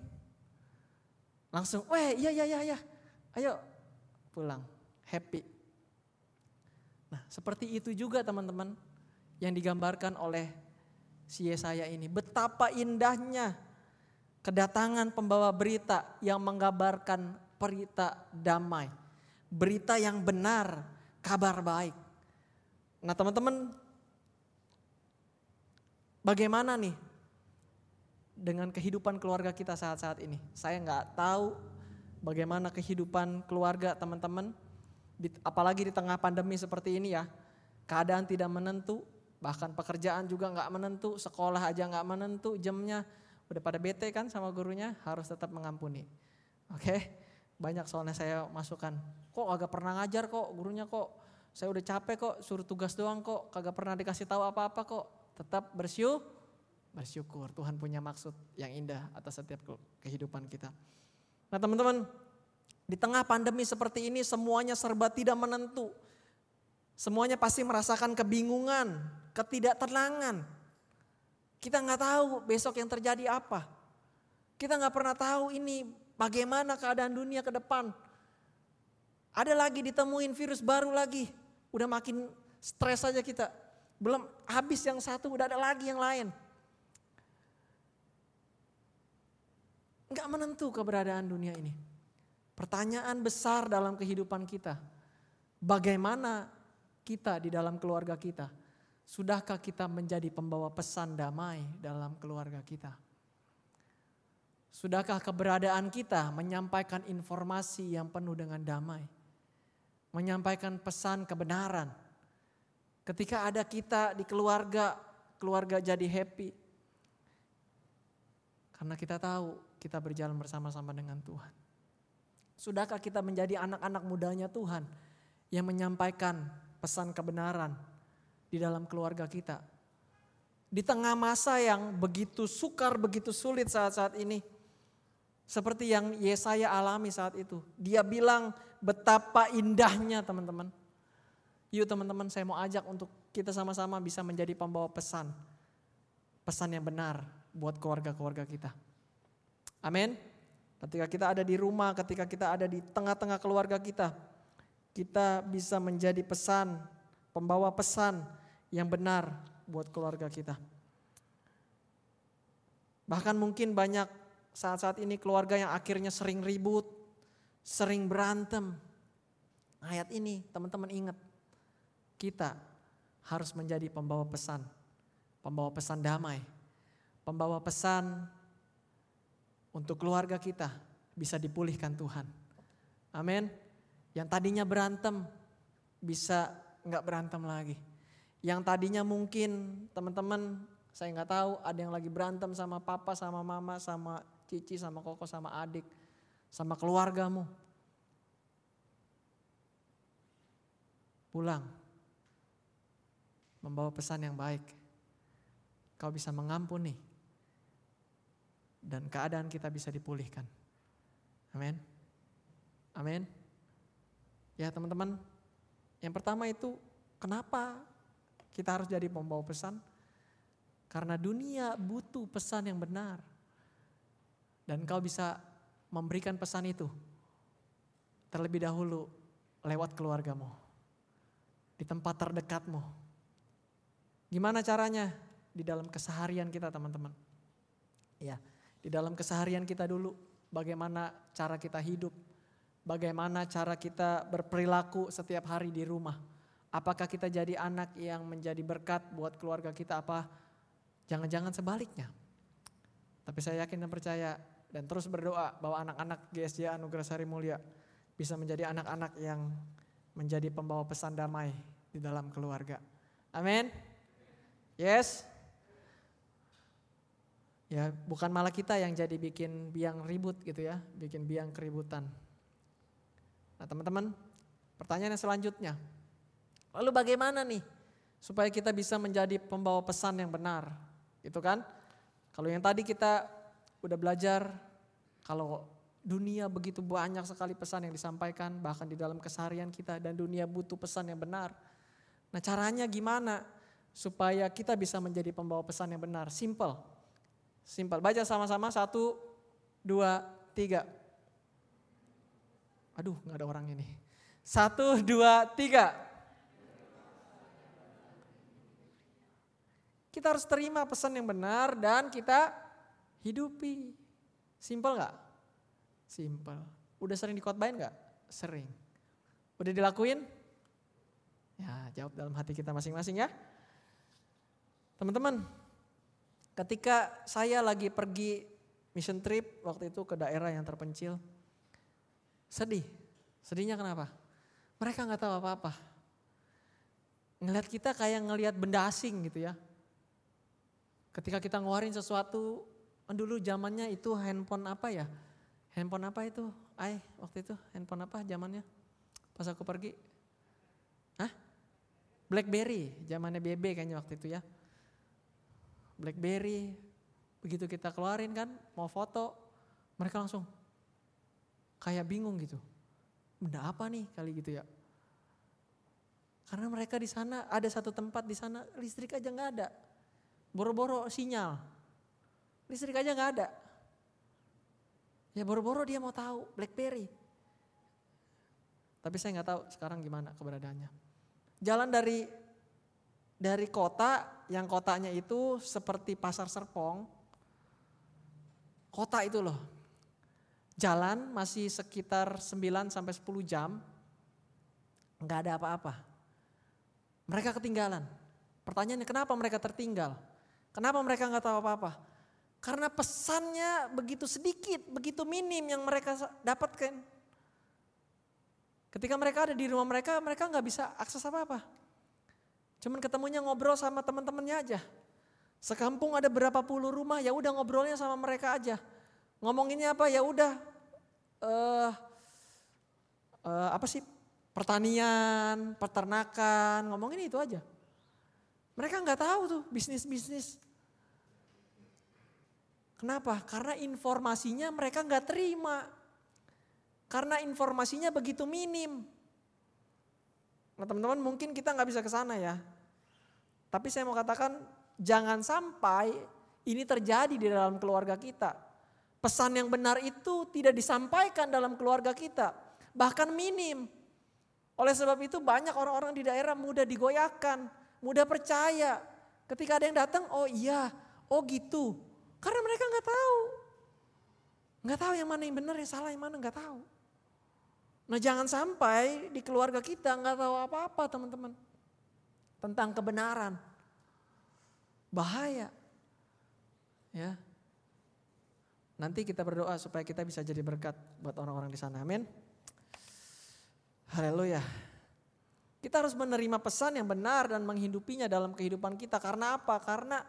langsung, weh iya iya iya iya, ayo. Pulang, happy. Nah seperti itu juga teman-teman yang digambarkan oleh si Yesaya ini, betapa indahnya kedatangan pembawa berita yang menggambarkan berita damai, berita yang benar, kabar baik. Nah, teman-teman, bagaimana nih dengan kehidupan keluarga kita saat-saat ini? Saya nggak tahu bagaimana kehidupan keluarga teman-teman, apalagi di tengah pandemi seperti ini ya. Keadaan tidak menentu, bahkan pekerjaan juga nggak menentu, sekolah aja nggak menentu, jamnya udah pada bete kan sama gurunya, harus tetap mengampuni. Oke, banyak soalnya saya masukkan. Kok agak pernah ngajar kok, gurunya kok saya udah capek kok, suruh tugas doang kok, kagak pernah dikasih tahu apa-apa kok. Tetap bersyukur, bersyukur. Tuhan punya maksud yang indah atas setiap kehidupan kita. Nah teman-teman, di tengah pandemi seperti ini semuanya serba tidak menentu. Semuanya pasti merasakan kebingungan, ketidaktenangan. Kita nggak tahu besok yang terjadi apa. Kita nggak pernah tahu ini bagaimana keadaan dunia ke depan. Ada lagi ditemuin virus baru lagi. Udah makin stres saja kita. Belum habis yang satu, udah ada lagi yang lain. Nggak menentu keberadaan dunia ini. Pertanyaan besar dalam kehidupan kita. Bagaimana kita di dalam keluarga kita? Sudahkah kita menjadi pembawa pesan damai dalam keluarga kita? Sudahkah keberadaan kita menyampaikan informasi yang penuh dengan damai? Menyampaikan pesan kebenaran. Ketika ada kita di keluarga, keluarga jadi happy. Karena kita tahu kita berjalan bersama-sama dengan Tuhan. Sudahkah kita menjadi anak-anak mudanya Tuhan yang menyampaikan pesan kebenaran di dalam keluarga kita. Di tengah masa yang begitu sukar, begitu sulit saat-saat ini. Seperti yang Yesaya alami saat itu. Dia bilang betapa indahnya teman-teman. Yuk teman-teman saya mau ajak untuk kita sama-sama bisa menjadi pembawa pesan. Pesan yang benar buat keluarga-keluarga kita. Amin. Ketika kita ada di rumah, ketika kita ada di tengah-tengah keluarga kita, kita bisa menjadi pesan, pembawa pesan yang benar buat keluarga kita. Bahkan mungkin banyak saat-saat ini keluarga yang akhirnya sering ribut, sering berantem. Ayat ini teman-teman ingat, kita harus menjadi pembawa pesan, pembawa pesan damai, pembawa pesan untuk keluarga kita bisa dipulihkan Tuhan. Amin. Yang tadinya berantem bisa nggak berantem lagi. Yang tadinya mungkin teman-teman saya nggak tahu ada yang lagi berantem sama papa, sama mama, sama cici, sama koko, sama adik, sama keluargamu. Pulang. Membawa pesan yang baik. Kau bisa mengampuni. Dan keadaan kita bisa dipulihkan. Amin. Amin. Ya teman-teman, yang pertama itu kenapa kita harus jadi pembawa pesan? Karena dunia butuh pesan yang benar. Dan kau bisa memberikan pesan itu terlebih dahulu lewat keluargamu. Di tempat terdekatmu. Gimana caranya? Di dalam keseharian kita teman-teman. Ya, di dalam keseharian kita dulu bagaimana cara kita hidup, bagaimana cara kita berperilaku setiap hari di rumah. Apakah kita jadi anak yang menjadi berkat buat keluarga kita apa jangan-jangan sebaliknya. Tapi saya yakin dan percaya dan terus berdoa bahwa anak-anak GSJ Anugerah Sari Mulia bisa menjadi anak-anak yang menjadi pembawa pesan damai di dalam keluarga. Amin. Yes. Ya, bukan malah kita yang jadi bikin biang ribut gitu ya, bikin biang keributan. Nah teman-teman, pertanyaan yang selanjutnya. Lalu bagaimana nih supaya kita bisa menjadi pembawa pesan yang benar? Gitu kan? Kalau yang tadi kita udah belajar, kalau dunia begitu banyak sekali pesan yang disampaikan, bahkan di dalam keseharian kita dan dunia butuh pesan yang benar. Nah caranya gimana supaya kita bisa menjadi pembawa pesan yang benar? Simple. Simple. Baca sama-sama satu, dua, tiga. Aduh, nggak ada orang ini. Satu, dua, tiga. Kita harus terima pesan yang benar dan kita hidupi. Simple nggak? Simple. Udah sering dikotbahin nggak? Sering. Udah dilakuin? Ya jawab dalam hati kita masing-masing ya. Teman-teman, ketika saya lagi pergi mission trip waktu itu ke daerah yang terpencil, sedih. Sedihnya kenapa? Mereka nggak tahu apa-apa. Ngelihat kita kayak ngelihat benda asing gitu ya. Ketika kita ngeluarin sesuatu, dulu zamannya itu handphone apa ya? Handphone apa itu? Ay, waktu itu handphone apa zamannya? Pas aku pergi. Hah? Blackberry, zamannya BB kayaknya waktu itu ya. Blackberry, begitu kita keluarin kan, mau foto, mereka langsung kayak bingung gitu. Benda apa nih kali gitu ya. Karena mereka di sana ada satu tempat di sana listrik aja nggak ada. Boro-boro sinyal. Listrik aja nggak ada. Ya boro-boro dia mau tahu BlackBerry. Tapi saya nggak tahu sekarang gimana keberadaannya. Jalan dari dari kota yang kotanya itu seperti pasar Serpong. Kota itu loh. Jalan masih sekitar 9 sampai 10 jam. nggak ada apa-apa. Mereka ketinggalan. Pertanyaannya kenapa mereka tertinggal? Kenapa mereka nggak tahu apa-apa? Karena pesannya begitu sedikit, begitu minim yang mereka dapatkan. Ketika mereka ada di rumah mereka, mereka nggak bisa akses apa-apa. Cuman ketemunya ngobrol sama teman-temannya aja. Sekampung ada berapa puluh rumah, ya udah ngobrolnya sama mereka aja. Ngomonginnya apa? Ya udah uh, uh, apa sih? Pertanian, peternakan, ngomongin itu aja. Mereka nggak tahu tuh bisnis-bisnis. Kenapa? Karena informasinya mereka nggak terima. Karena informasinya begitu minim. Nah teman-teman mungkin kita nggak bisa ke sana ya. Tapi saya mau katakan jangan sampai ini terjadi di dalam keluarga kita. Pesan yang benar itu tidak disampaikan dalam keluarga kita. Bahkan minim. Oleh sebab itu banyak orang-orang di daerah mudah digoyahkan, mudah percaya. Ketika ada yang datang, oh iya, oh gitu. Karena mereka nggak tahu. Nggak tahu yang mana yang benar, yang salah, yang mana nggak tahu. Nah jangan sampai di keluarga kita nggak tahu apa-apa teman-teman. Tentang kebenaran. Bahaya. Ya. Nanti kita berdoa supaya kita bisa jadi berkat buat orang-orang di sana. Amin. Haleluya. Kita harus menerima pesan yang benar dan menghidupinya dalam kehidupan kita. Karena apa? Karena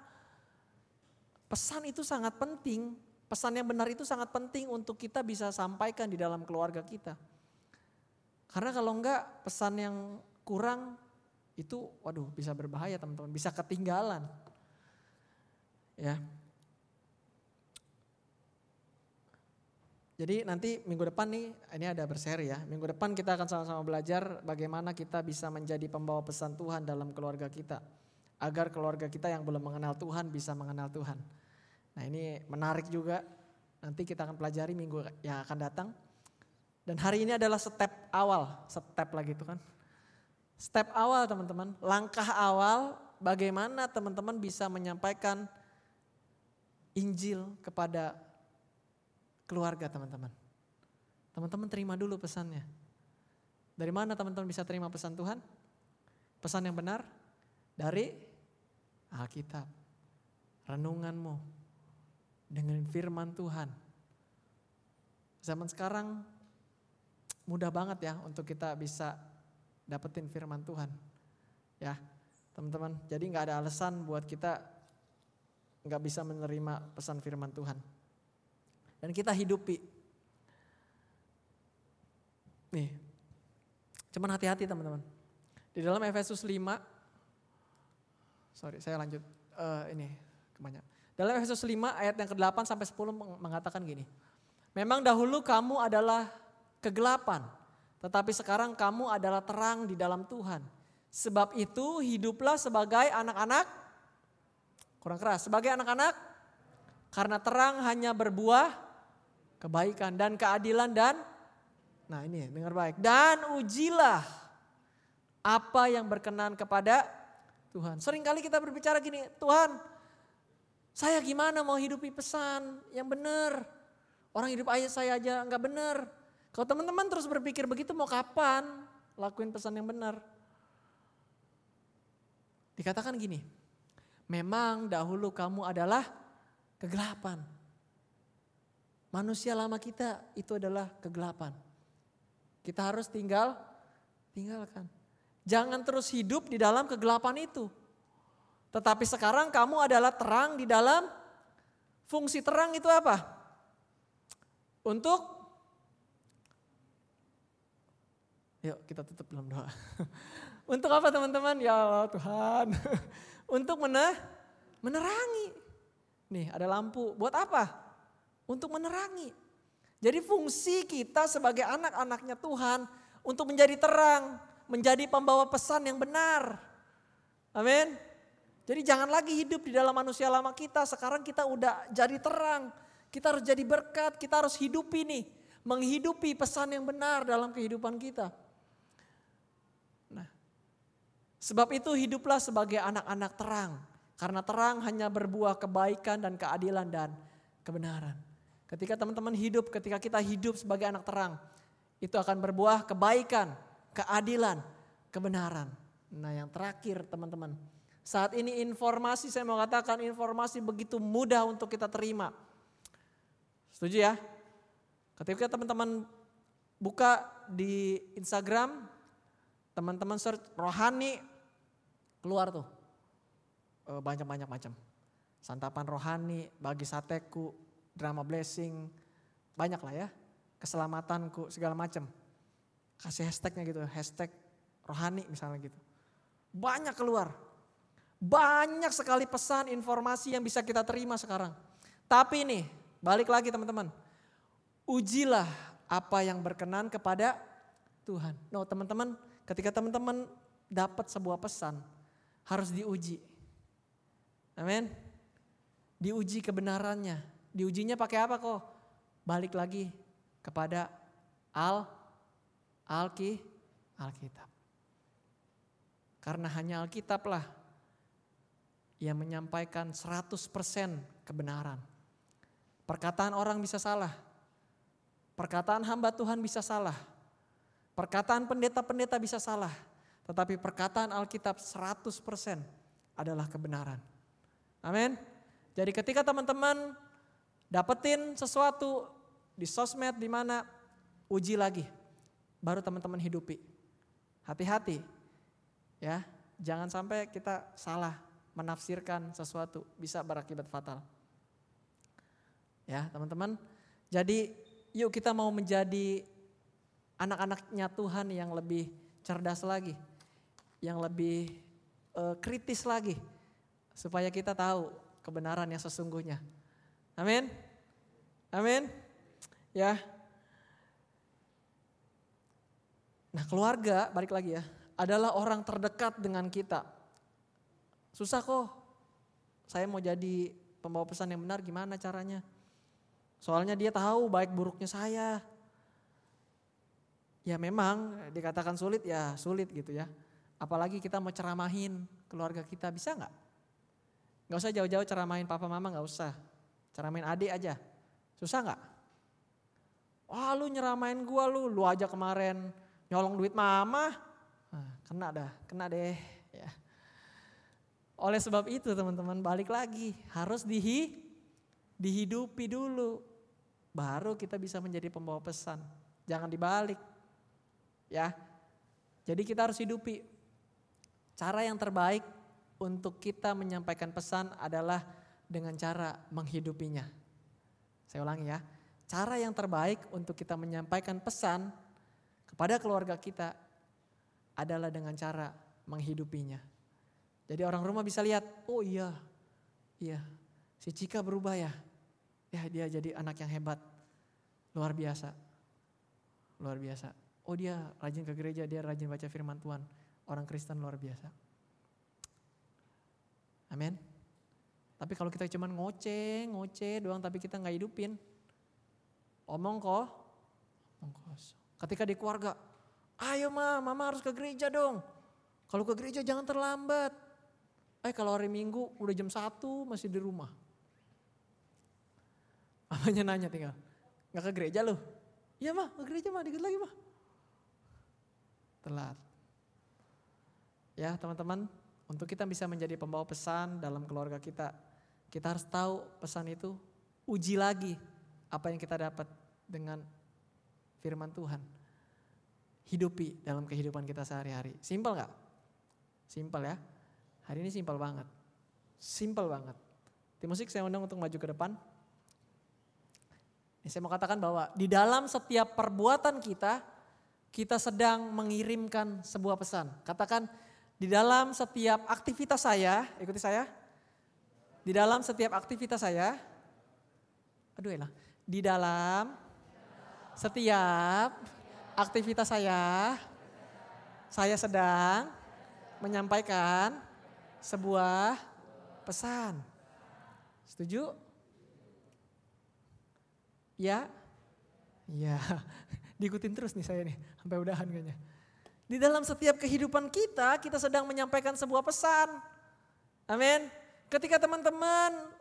pesan itu sangat penting. Pesan yang benar itu sangat penting untuk kita bisa sampaikan di dalam keluarga kita. Karena kalau enggak pesan yang kurang itu waduh bisa berbahaya teman-teman, bisa ketinggalan. Ya. Jadi nanti minggu depan nih, ini ada berseri ya. Minggu depan kita akan sama-sama belajar bagaimana kita bisa menjadi pembawa pesan Tuhan dalam keluarga kita. Agar keluarga kita yang belum mengenal Tuhan bisa mengenal Tuhan. Nah ini menarik juga. Nanti kita akan pelajari minggu yang akan datang. Dan hari ini adalah step awal, step lagi itu kan. Step awal teman-teman, langkah awal bagaimana teman-teman bisa menyampaikan Injil kepada keluarga teman-teman. Teman-teman terima dulu pesannya. Dari mana teman-teman bisa terima pesan Tuhan? Pesan yang benar dari Alkitab. Renunganmu dengan firman Tuhan. Zaman sekarang mudah banget ya untuk kita bisa dapetin firman Tuhan. Ya, teman-teman. Jadi nggak ada alasan buat kita nggak bisa menerima pesan firman Tuhan dan kita hidupi. Nih, cuman hati-hati teman-teman. Di dalam Efesus 5, sorry saya lanjut uh, ini kebanyakan. Dalam Efesus 5 ayat yang ke-8 sampai 10 mengatakan gini. Memang dahulu kamu adalah kegelapan, tetapi sekarang kamu adalah terang di dalam Tuhan. Sebab itu hiduplah sebagai anak-anak, kurang keras, sebagai anak-anak karena terang hanya berbuah kebaikan dan keadilan dan nah ini dengar baik dan ujilah apa yang berkenan kepada Tuhan. Seringkali kita berbicara gini, Tuhan, saya gimana mau hidupi pesan yang benar? Orang hidup ayah saya aja nggak benar. Kalau teman-teman terus berpikir begitu mau kapan lakuin pesan yang benar? Dikatakan gini, memang dahulu kamu adalah kegelapan. Manusia lama kita itu adalah kegelapan. Kita harus tinggal, tinggalkan. Jangan terus hidup di dalam kegelapan itu. Tetapi sekarang kamu adalah terang di dalam fungsi terang itu apa? Untuk Yuk kita tutup dalam doa. Untuk apa teman-teman? Ya Allah Tuhan. Untuk mener menerangi. Nih ada lampu. Buat apa? Untuk menerangi. Jadi fungsi kita sebagai anak-anaknya Tuhan untuk menjadi terang, menjadi pembawa pesan yang benar. Amin. Jadi jangan lagi hidup di dalam manusia lama kita. Sekarang kita udah jadi terang. Kita harus jadi berkat, kita harus hidupi nih. Menghidupi pesan yang benar dalam kehidupan kita. Nah, sebab itu hiduplah sebagai anak-anak terang. Karena terang hanya berbuah kebaikan dan keadilan dan kebenaran. Ketika teman-teman hidup, ketika kita hidup sebagai anak terang, itu akan berbuah kebaikan, keadilan, kebenaran. Nah yang terakhir teman-teman, saat ini informasi saya mau katakan informasi begitu mudah untuk kita terima. Setuju ya? Ketika teman-teman buka di Instagram, teman-teman search rohani, keluar tuh eh, banyak-banyak macam. Santapan rohani, bagi sateku, drama blessing, banyak lah ya. Keselamatanku, segala macam. Kasih hashtagnya gitu, hashtag rohani misalnya gitu. Banyak keluar. Banyak sekali pesan, informasi yang bisa kita terima sekarang. Tapi nih, balik lagi teman-teman. Ujilah apa yang berkenan kepada Tuhan. No teman-teman, ketika teman-teman dapat sebuah pesan, harus diuji. Amin. Diuji kebenarannya. Diujinya pakai apa kok? Balik lagi kepada Al Alki Alkitab. Karena hanya Alkitab lah yang menyampaikan 100% kebenaran. Perkataan orang bisa salah. Perkataan hamba Tuhan bisa salah. Perkataan pendeta-pendeta bisa salah. Tetapi perkataan Alkitab 100% adalah kebenaran. Amin. Jadi ketika teman-teman dapetin sesuatu di sosmed di mana uji lagi. Baru teman-teman hidupi. Hati-hati. Ya, jangan sampai kita salah menafsirkan sesuatu bisa berakibat fatal. Ya, teman-teman. Jadi yuk kita mau menjadi anak-anaknya Tuhan yang lebih cerdas lagi, yang lebih uh, kritis lagi, supaya kita tahu kebenaran yang sesungguhnya. Amin. Amin. Ya. Nah, keluarga balik lagi ya, adalah orang terdekat dengan kita. Susah kok. Saya mau jadi pembawa pesan yang benar gimana caranya? Soalnya dia tahu baik buruknya saya. Ya memang dikatakan sulit ya sulit gitu ya. Apalagi kita mau ceramahin keluarga kita bisa nggak? Nggak usah jauh-jauh ceramahin papa mama nggak usah. Ceramahin adik aja. Susah nggak? Wah lu nyeramain gua lu, lu aja kemarin nyolong duit mama. Nah, kena dah, kena deh. Ya. Oleh sebab itu teman-teman balik lagi harus dihi, dihidupi dulu. Baru kita bisa menjadi pembawa pesan. Jangan dibalik. Ya. Jadi kita harus hidupi. Cara yang terbaik untuk kita menyampaikan pesan adalah dengan cara menghidupinya. Saya ulangi ya. Cara yang terbaik untuk kita menyampaikan pesan kepada keluarga kita adalah dengan cara menghidupinya. Jadi orang rumah bisa lihat, oh iya, iya, si Cika berubah ya. Ya dia jadi anak yang hebat, luar biasa, luar biasa. Oh dia rajin ke gereja, dia rajin baca firman Tuhan. Orang Kristen luar biasa. Amin. Tapi kalau kita cuma ngoceh, ngoceh doang tapi kita nggak hidupin. Omong kok, omong kosong. Ketika di keluarga, ayo ma, mama harus ke gereja dong. Kalau ke gereja jangan terlambat. Eh kalau hari minggu udah jam 1 masih di rumah. Mamanya nanya tinggal, Nggak ke gereja loh. Iya mah, ke gereja mah, dikit lagi mah. Telat. Ya teman-teman, untuk kita bisa menjadi pembawa pesan dalam keluarga kita, kita harus tahu pesan itu, uji lagi apa yang kita dapat dengan firman Tuhan. Hidupi dalam kehidupan kita sehari-hari. Simpel nggak? Simpel ya. Hari ini simpel banget. Simpel banget. Tim musik saya undang untuk maju ke depan. Ini saya mau katakan bahwa di dalam setiap perbuatan kita, kita sedang mengirimkan sebuah pesan. Katakan di dalam setiap aktivitas saya, ikuti saya. Di dalam setiap aktivitas saya, aduh elah, di dalam setiap aktivitas saya, saya sedang menyampaikan sebuah pesan. Setuju? Ya? Ya, diikutin terus nih saya nih, sampai udahan kayaknya. Di dalam setiap kehidupan kita, kita sedang menyampaikan sebuah pesan. Amin. Ketika teman-teman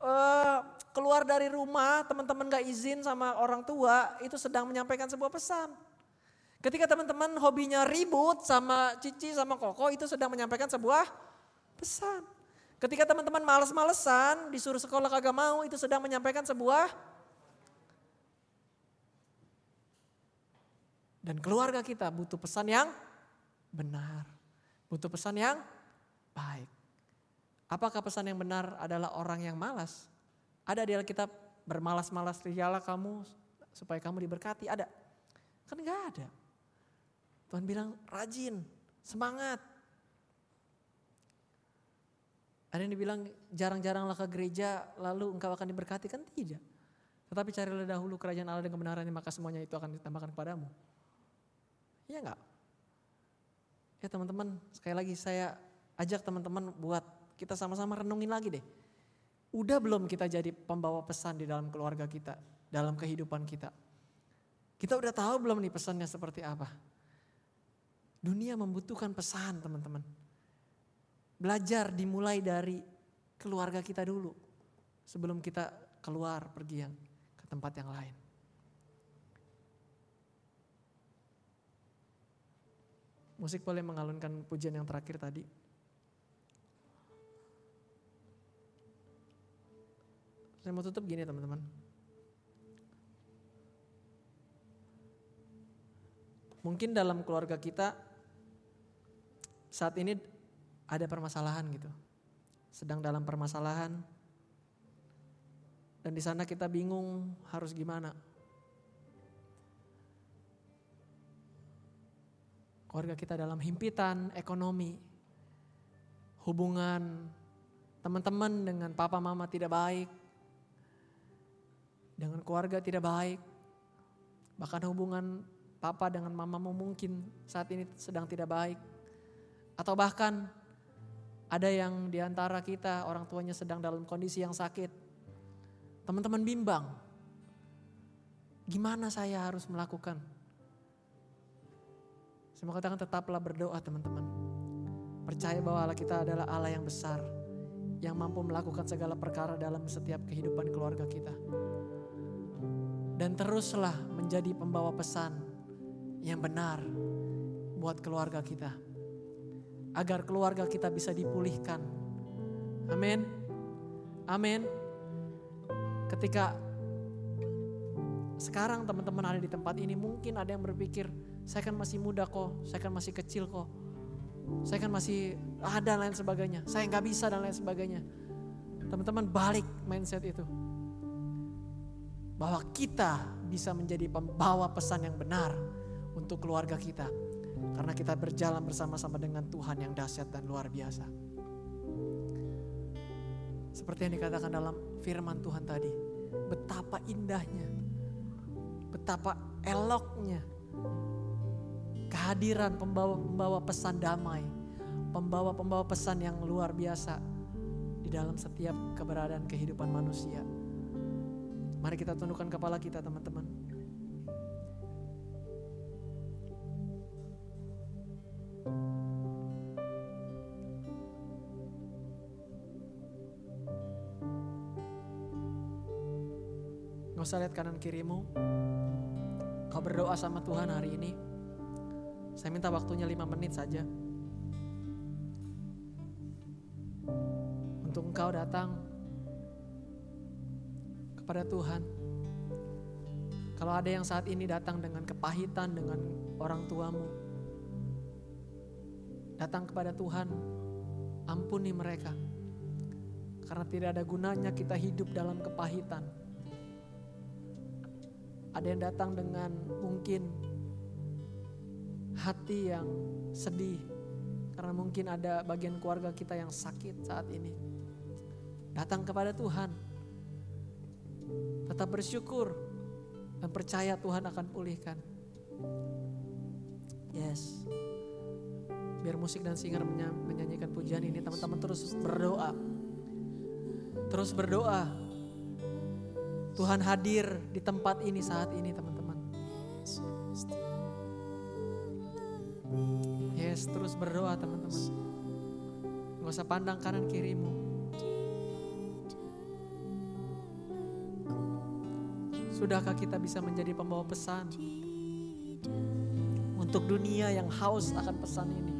uh, keluar dari rumah, teman-teman gak izin sama orang tua, itu sedang menyampaikan sebuah pesan. Ketika teman-teman hobinya ribut sama Cici, sama Koko, itu sedang menyampaikan sebuah pesan. Ketika teman-teman males-malesan, disuruh sekolah kagak mau, itu sedang menyampaikan sebuah Dan keluarga kita butuh pesan yang benar. Butuh pesan yang baik. Apakah pesan yang benar adalah orang yang malas? Ada di Alkitab bermalas-malas rialah kamu supaya kamu diberkati. Ada? Kan enggak ada. Tuhan bilang rajin, semangat. Ada yang dibilang jarang-jaranglah ke gereja lalu engkau akan diberkati. Kan tidak. Tetapi carilah dahulu kerajaan Allah dan kebenarannya maka semuanya itu akan ditambahkan kepadamu. Iya enggak? Ya teman-teman, sekali lagi saya ajak teman-teman buat kita sama-sama renungin lagi deh. Udah belum kita jadi pembawa pesan di dalam keluarga kita, dalam kehidupan kita? Kita udah tahu belum nih pesannya seperti apa? Dunia membutuhkan pesan teman-teman. Belajar dimulai dari keluarga kita dulu. Sebelum kita keluar pergi yang ke tempat yang lain. Musik boleh mengalunkan pujian yang terakhir tadi. Saya mau tutup gini teman-teman. Mungkin dalam keluarga kita saat ini ada permasalahan gitu. Sedang dalam permasalahan. Dan di sana kita bingung harus gimana. keluarga kita dalam himpitan ekonomi, hubungan teman-teman dengan papa mama tidak baik, dengan keluarga tidak baik, bahkan hubungan papa dengan mama mungkin saat ini sedang tidak baik, atau bahkan ada yang di antara kita orang tuanya sedang dalam kondisi yang sakit, teman-teman bimbang, gimana saya harus melakukan? Mau katakan tetaplah berdoa teman-teman. Percaya bahwa Allah kita adalah Allah yang besar. Yang mampu melakukan segala perkara dalam setiap kehidupan keluarga kita. Dan teruslah menjadi pembawa pesan yang benar buat keluarga kita. Agar keluarga kita bisa dipulihkan. Amin. Amin. Ketika sekarang teman-teman ada di tempat ini mungkin ada yang berpikir saya kan masih muda kok, saya kan masih kecil kok. Saya kan masih ada dan lain sebagainya. Saya nggak bisa dan lain sebagainya. Teman-teman balik mindset itu. Bahwa kita bisa menjadi pembawa pesan yang benar untuk keluarga kita. Karena kita berjalan bersama-sama dengan Tuhan yang dahsyat dan luar biasa. Seperti yang dikatakan dalam firman Tuhan tadi. Betapa indahnya. Betapa eloknya kehadiran pembawa-pembawa pesan damai, pembawa-pembawa pesan yang luar biasa di dalam setiap keberadaan kehidupan manusia. Mari kita tundukkan kepala kita teman-teman. Gak usah lihat kanan kirimu. Kau berdoa sama Tuhan hari ini. Saya minta waktunya lima menit saja. Untuk engkau datang kepada Tuhan. Kalau ada yang saat ini datang dengan kepahitan dengan orang tuamu, datang kepada Tuhan, ampuni mereka. Karena tidak ada gunanya kita hidup dalam kepahitan. Ada yang datang dengan mungkin hati yang sedih karena mungkin ada bagian keluarga kita yang sakit saat ini. Datang kepada Tuhan. Tetap bersyukur dan percaya Tuhan akan pulihkan. Yes. Biar musik dan singer menyanyikan pujian ini, teman-teman terus berdoa. Terus berdoa. Tuhan hadir di tempat ini saat ini, teman-teman. Yes, terus berdoa, teman-teman. Gak usah pandang kanan kirimu. Sudahkah kita bisa menjadi pembawa pesan untuk dunia yang haus akan pesan ini?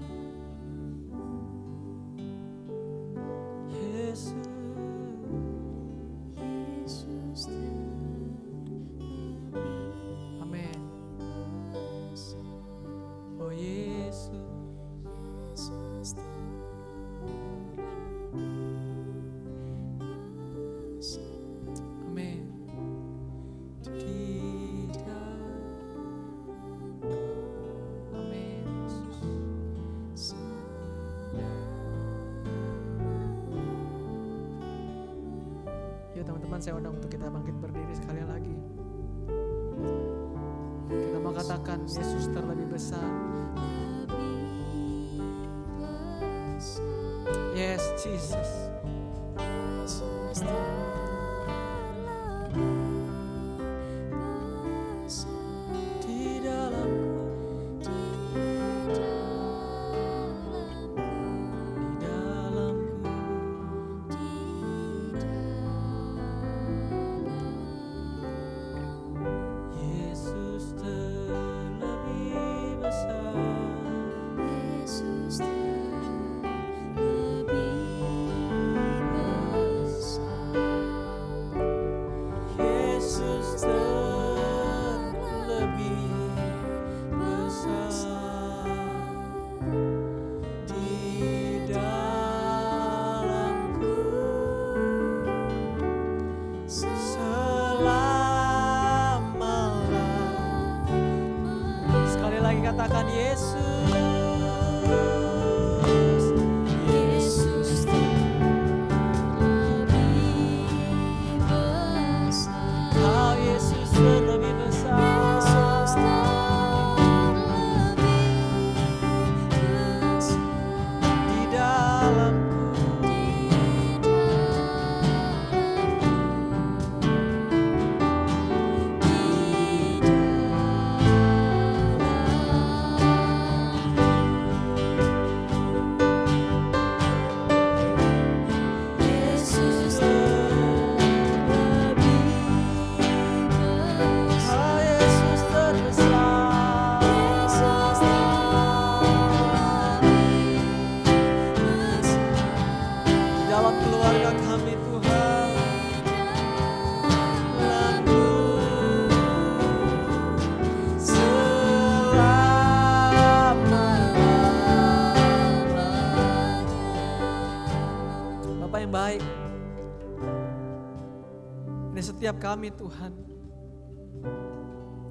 Kami Tuhan.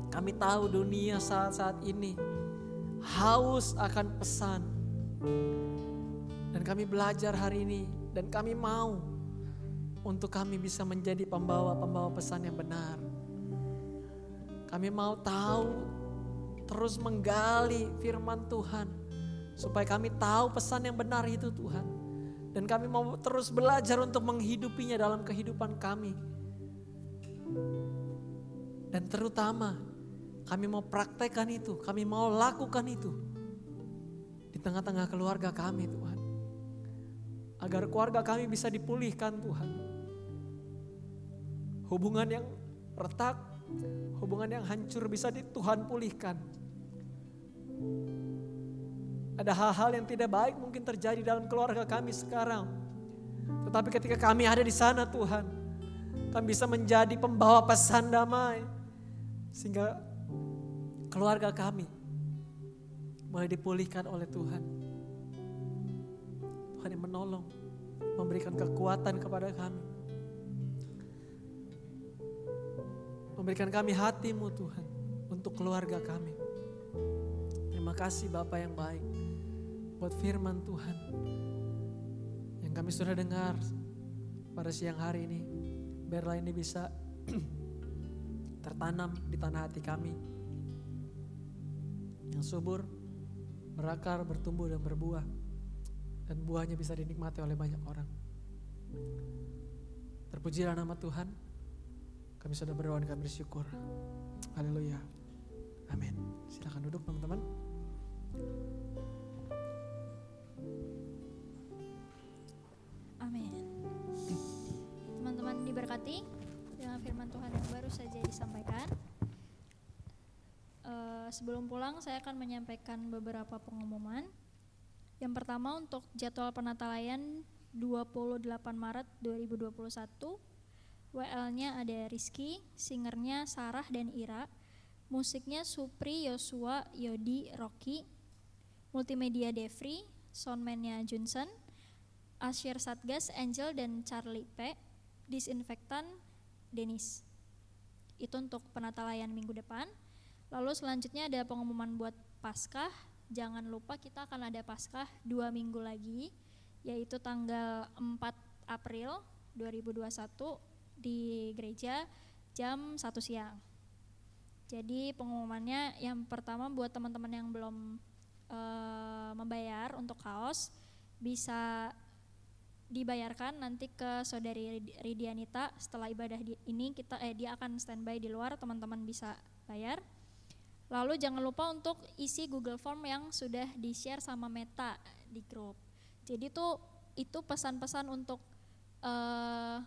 Kami tahu dunia saat-saat ini haus akan pesan. Dan kami belajar hari ini dan kami mau untuk kami bisa menjadi pembawa-pembawa pesan yang benar. Kami mau tahu terus menggali firman Tuhan supaya kami tahu pesan yang benar itu Tuhan. Dan kami mau terus belajar untuk menghidupinya dalam kehidupan kami. Dan terutama kami mau praktekkan itu, kami mau lakukan itu di tengah-tengah keluarga kami Tuhan. Agar keluarga kami bisa dipulihkan Tuhan. Hubungan yang retak, hubungan yang hancur bisa di Tuhan pulihkan. Ada hal-hal yang tidak baik mungkin terjadi dalam keluarga kami sekarang. Tetapi ketika kami ada di sana Tuhan, kami bisa menjadi pembawa pesan damai. Sehingga keluarga kami boleh dipulihkan oleh Tuhan. Tuhan yang menolong, memberikan kekuatan kepada kami. Memberikan kami hatimu Tuhan untuk keluarga kami. Terima kasih Bapak yang baik buat firman Tuhan yang kami sudah dengar pada siang hari ini. Biarlah ini bisa tertanam di tanah hati kami yang subur, berakar, bertumbuh dan berbuah. Dan buahnya bisa dinikmati oleh banyak orang. Terpujilah nama Tuhan. Kami sudah berdoa dan kami bersyukur. Haleluya. Amin. Silakan duduk teman-teman. Amin. Teman-teman diberkati dengan firman Tuhan yang baru saja disampaikan. Eh, sebelum pulang saya akan menyampaikan beberapa pengumuman. Yang pertama untuk jadwal penata layan 28 Maret 2021. WL-nya ada Rizky, singernya Sarah dan Ira, musiknya Supri, Yosua, Yodi, Rocky, multimedia Devri, soundman-nya Junsen, Asyir Satgas, Angel dan Charlie P, disinfektan Denis. Itu untuk penata layan minggu depan. Lalu selanjutnya ada pengumuman buat Paskah. Jangan lupa kita akan ada Paskah dua minggu lagi, yaitu tanggal 4 April 2021 di gereja jam 1 siang. Jadi pengumumannya yang pertama buat teman-teman yang belum eh, membayar untuk kaos bisa dibayarkan nanti ke saudari Ridianita setelah ibadah di- ini kita eh dia akan standby di luar teman-teman bisa bayar. Lalu jangan lupa untuk isi Google Form yang sudah di-share sama Meta di grup. Jadi tuh itu pesan-pesan untuk eh,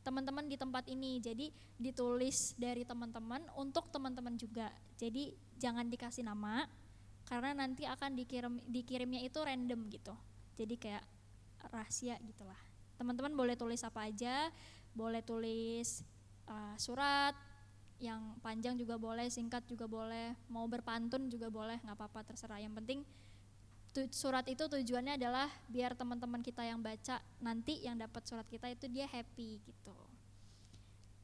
teman-teman di tempat ini. Jadi ditulis dari teman-teman untuk teman-teman juga. Jadi jangan dikasih nama karena nanti akan dikirim dikirimnya itu random gitu. Jadi kayak rahasia gitulah. Teman-teman boleh tulis apa aja, boleh tulis uh, surat yang panjang juga boleh, singkat juga boleh, mau berpantun juga boleh, nggak apa-apa terserah. Yang penting surat itu tujuannya adalah biar teman-teman kita yang baca nanti yang dapat surat kita itu dia happy gitu.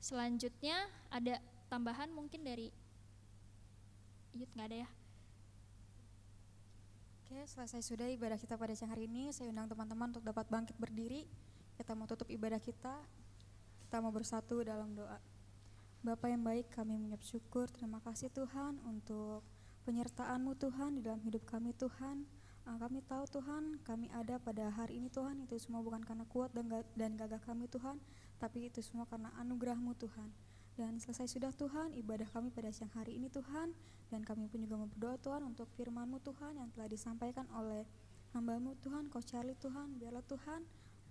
Selanjutnya ada tambahan mungkin dari Yud nggak ada ya? Oke, selesai sudah ibadah kita pada siang hari ini. Saya undang teman-teman untuk dapat bangkit berdiri. Kita mau tutup ibadah kita. Kita mau bersatu dalam doa. Bapak yang baik, kami mengucap syukur. Terima kasih Tuhan untuk penyertaan-Mu Tuhan di dalam hidup kami Tuhan. Ah, kami tahu Tuhan, kami ada pada hari ini Tuhan, itu semua bukan karena kuat dan, dan gagah kami Tuhan, tapi itu semua karena anugerah-Mu Tuhan. Dan selesai sudah Tuhan ibadah kami pada siang hari ini Tuhan, dan kami pun juga berdoa Tuhan untuk firman-Mu Tuhan yang telah disampaikan oleh hamba-Mu Tuhan, Coach Charlie Tuhan, biarlah Tuhan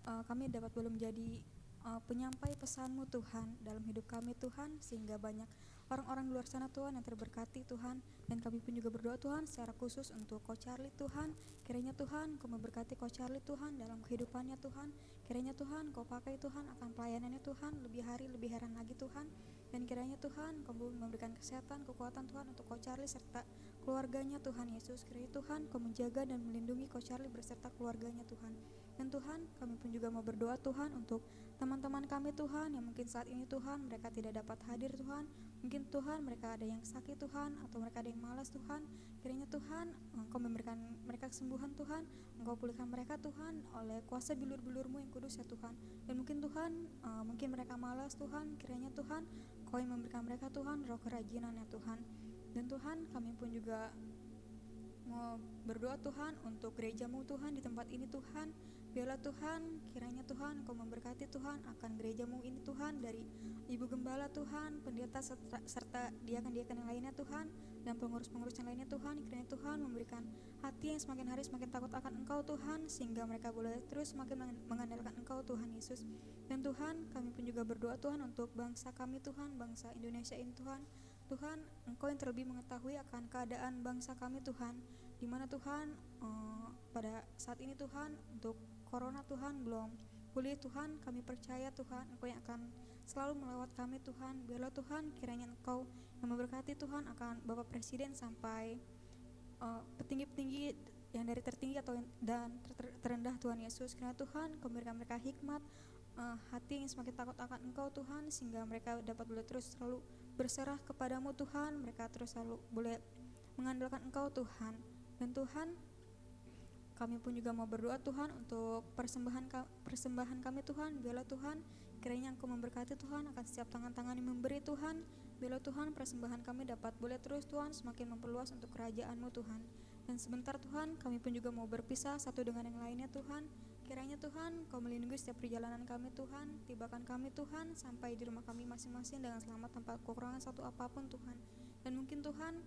eh, kami dapat belum menjadi eh, penyampai pesan-Mu Tuhan dalam hidup kami Tuhan, sehingga banyak orang-orang di luar sana Tuhan yang terberkati Tuhan. Dan kami pun juga berdoa Tuhan secara khusus untuk Coach Charlie Tuhan. Kiranya Tuhan Kau memberkati Coach Charlie Tuhan dalam kehidupannya Tuhan kiranya Tuhan Kau pakai Tuhan akan pelayanannya Tuhan. Lebih hari lebih heran lagi Tuhan. Dan kiranya Tuhan Kau memberikan kesehatan kekuatan Tuhan untuk Coach Charlie serta keluarganya Tuhan Yesus. Kiranya Tuhan Kau menjaga dan melindungi Coach Charlie beserta keluarganya Tuhan. Dan Tuhan kami pun juga mau berdoa Tuhan untuk teman-teman kami Tuhan yang mungkin saat ini Tuhan mereka tidak dapat hadir Tuhan. Mungkin Tuhan mereka ada yang sakit Tuhan atau mereka ada yang malas Tuhan. Kiranya Tuhan Engkau memberikan mereka kesembuhan Tuhan. Engkau pulihkan mereka Tuhan oleh kuasa bilur-bilurmu yang kudus ya Tuhan. Dan mungkin Tuhan eh, mungkin mereka malas Tuhan. Kiranya Tuhan Kau yang memberikan mereka Tuhan roh kerajinan ya Tuhan. Dan Tuhan kami pun juga mau berdoa Tuhan untuk gerejamu Tuhan di tempat ini Tuhan Biarlah Tuhan, kiranya Tuhan Engkau memberkati Tuhan akan gerejamu ini Tuhan dari Ibu Gembala Tuhan, pendeta serta, serta diakan-diakan yang lainnya Tuhan dan pengurus-pengurus yang lainnya Tuhan. Kiranya Tuhan memberikan hati yang semakin hari semakin takut akan Engkau Tuhan sehingga mereka boleh terus semakin mengan- mengandalkan Engkau Tuhan Yesus. Dan Tuhan, kami pun juga berdoa Tuhan untuk bangsa kami Tuhan, bangsa Indonesia ini Tuhan. Tuhan, Engkau yang terlebih mengetahui akan keadaan bangsa kami Tuhan, di mana Tuhan eh, pada saat ini Tuhan untuk corona Tuhan belum pulih Tuhan, kami percaya Tuhan Engkau yang akan selalu melawat kami Tuhan. Biarlah Tuhan kiranya Engkau yang memberkati Tuhan akan Bapak Presiden sampai eh, petinggi-petinggi yang dari tertinggi atau dan ter- ter- terendah Tuhan Yesus. Kiranya Tuhan kau berikan mereka hikmat, eh, hati yang semakin takut akan Engkau Tuhan sehingga mereka dapat boleh terus selalu berserah kepadamu Tuhan. Mereka terus selalu boleh mengandalkan Engkau Tuhan. Dan Tuhan kami pun juga mau berdoa Tuhan untuk persembahan persembahan kami Tuhan. Biarlah Tuhan kiranya Engkau memberkati Tuhan akan setiap tangan-tangan yang memberi Tuhan. Biarlah Tuhan persembahan kami dapat boleh terus Tuhan semakin memperluas untuk kerajaan-Mu Tuhan. Dan sebentar Tuhan kami pun juga mau berpisah satu dengan yang lainnya Tuhan. Kiranya Tuhan Kau melindungi setiap perjalanan kami Tuhan. Tibakan kami Tuhan sampai di rumah kami masing-masing dengan selamat tanpa kekurangan satu apa pun Tuhan. Dan mungkin Tuhan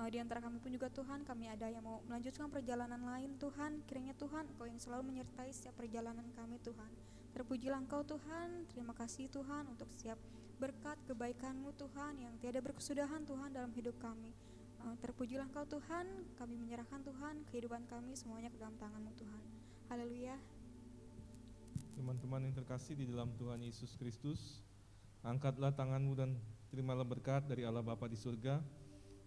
Uh, di antara kami pun juga Tuhan, kami ada yang mau melanjutkan perjalanan lain Tuhan. Kiranya Tuhan, Engkau yang selalu menyertai setiap perjalanan kami Tuhan. Terpujilah Engkau Tuhan, terima kasih Tuhan untuk setiap berkat kebaikan-Mu Tuhan yang tiada berkesudahan Tuhan dalam hidup kami. Uh, terpujilah Engkau Tuhan, kami menyerahkan Tuhan kehidupan kami semuanya ke dalam tangan-Mu Tuhan. Haleluya. Teman-teman yang terkasih di dalam Tuhan Yesus Kristus, angkatlah tanganmu dan terimalah berkat dari Allah Bapa di surga.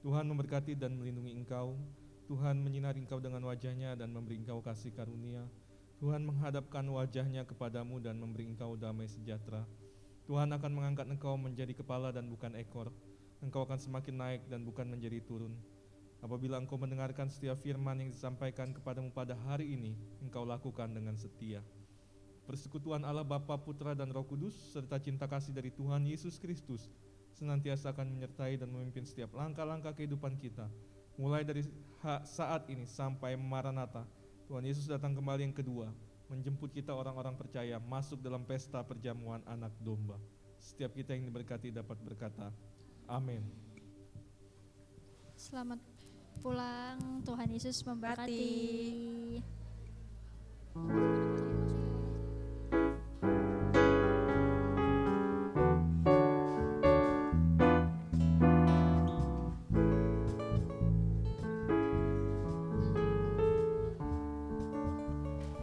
Tuhan memberkati dan melindungi engkau. Tuhan menyinari engkau dengan wajahnya dan memberi engkau kasih karunia. Tuhan menghadapkan wajahnya kepadamu dan memberi engkau damai sejahtera. Tuhan akan mengangkat engkau menjadi kepala dan bukan ekor. Engkau akan semakin naik dan bukan menjadi turun. Apabila engkau mendengarkan setiap firman yang disampaikan kepadamu pada hari ini, engkau lakukan dengan setia. Persekutuan Allah Bapa, Putra, dan Roh Kudus, serta cinta kasih dari Tuhan Yesus Kristus, senantiasa akan menyertai dan memimpin setiap langkah-langkah kehidupan kita, mulai dari saat ini sampai Maranatha. Tuhan Yesus datang kembali yang kedua, menjemput kita orang-orang percaya masuk dalam pesta perjamuan anak domba. Setiap kita yang diberkati dapat berkata, Amin. Selamat pulang, Tuhan Yesus memberkati. Hati.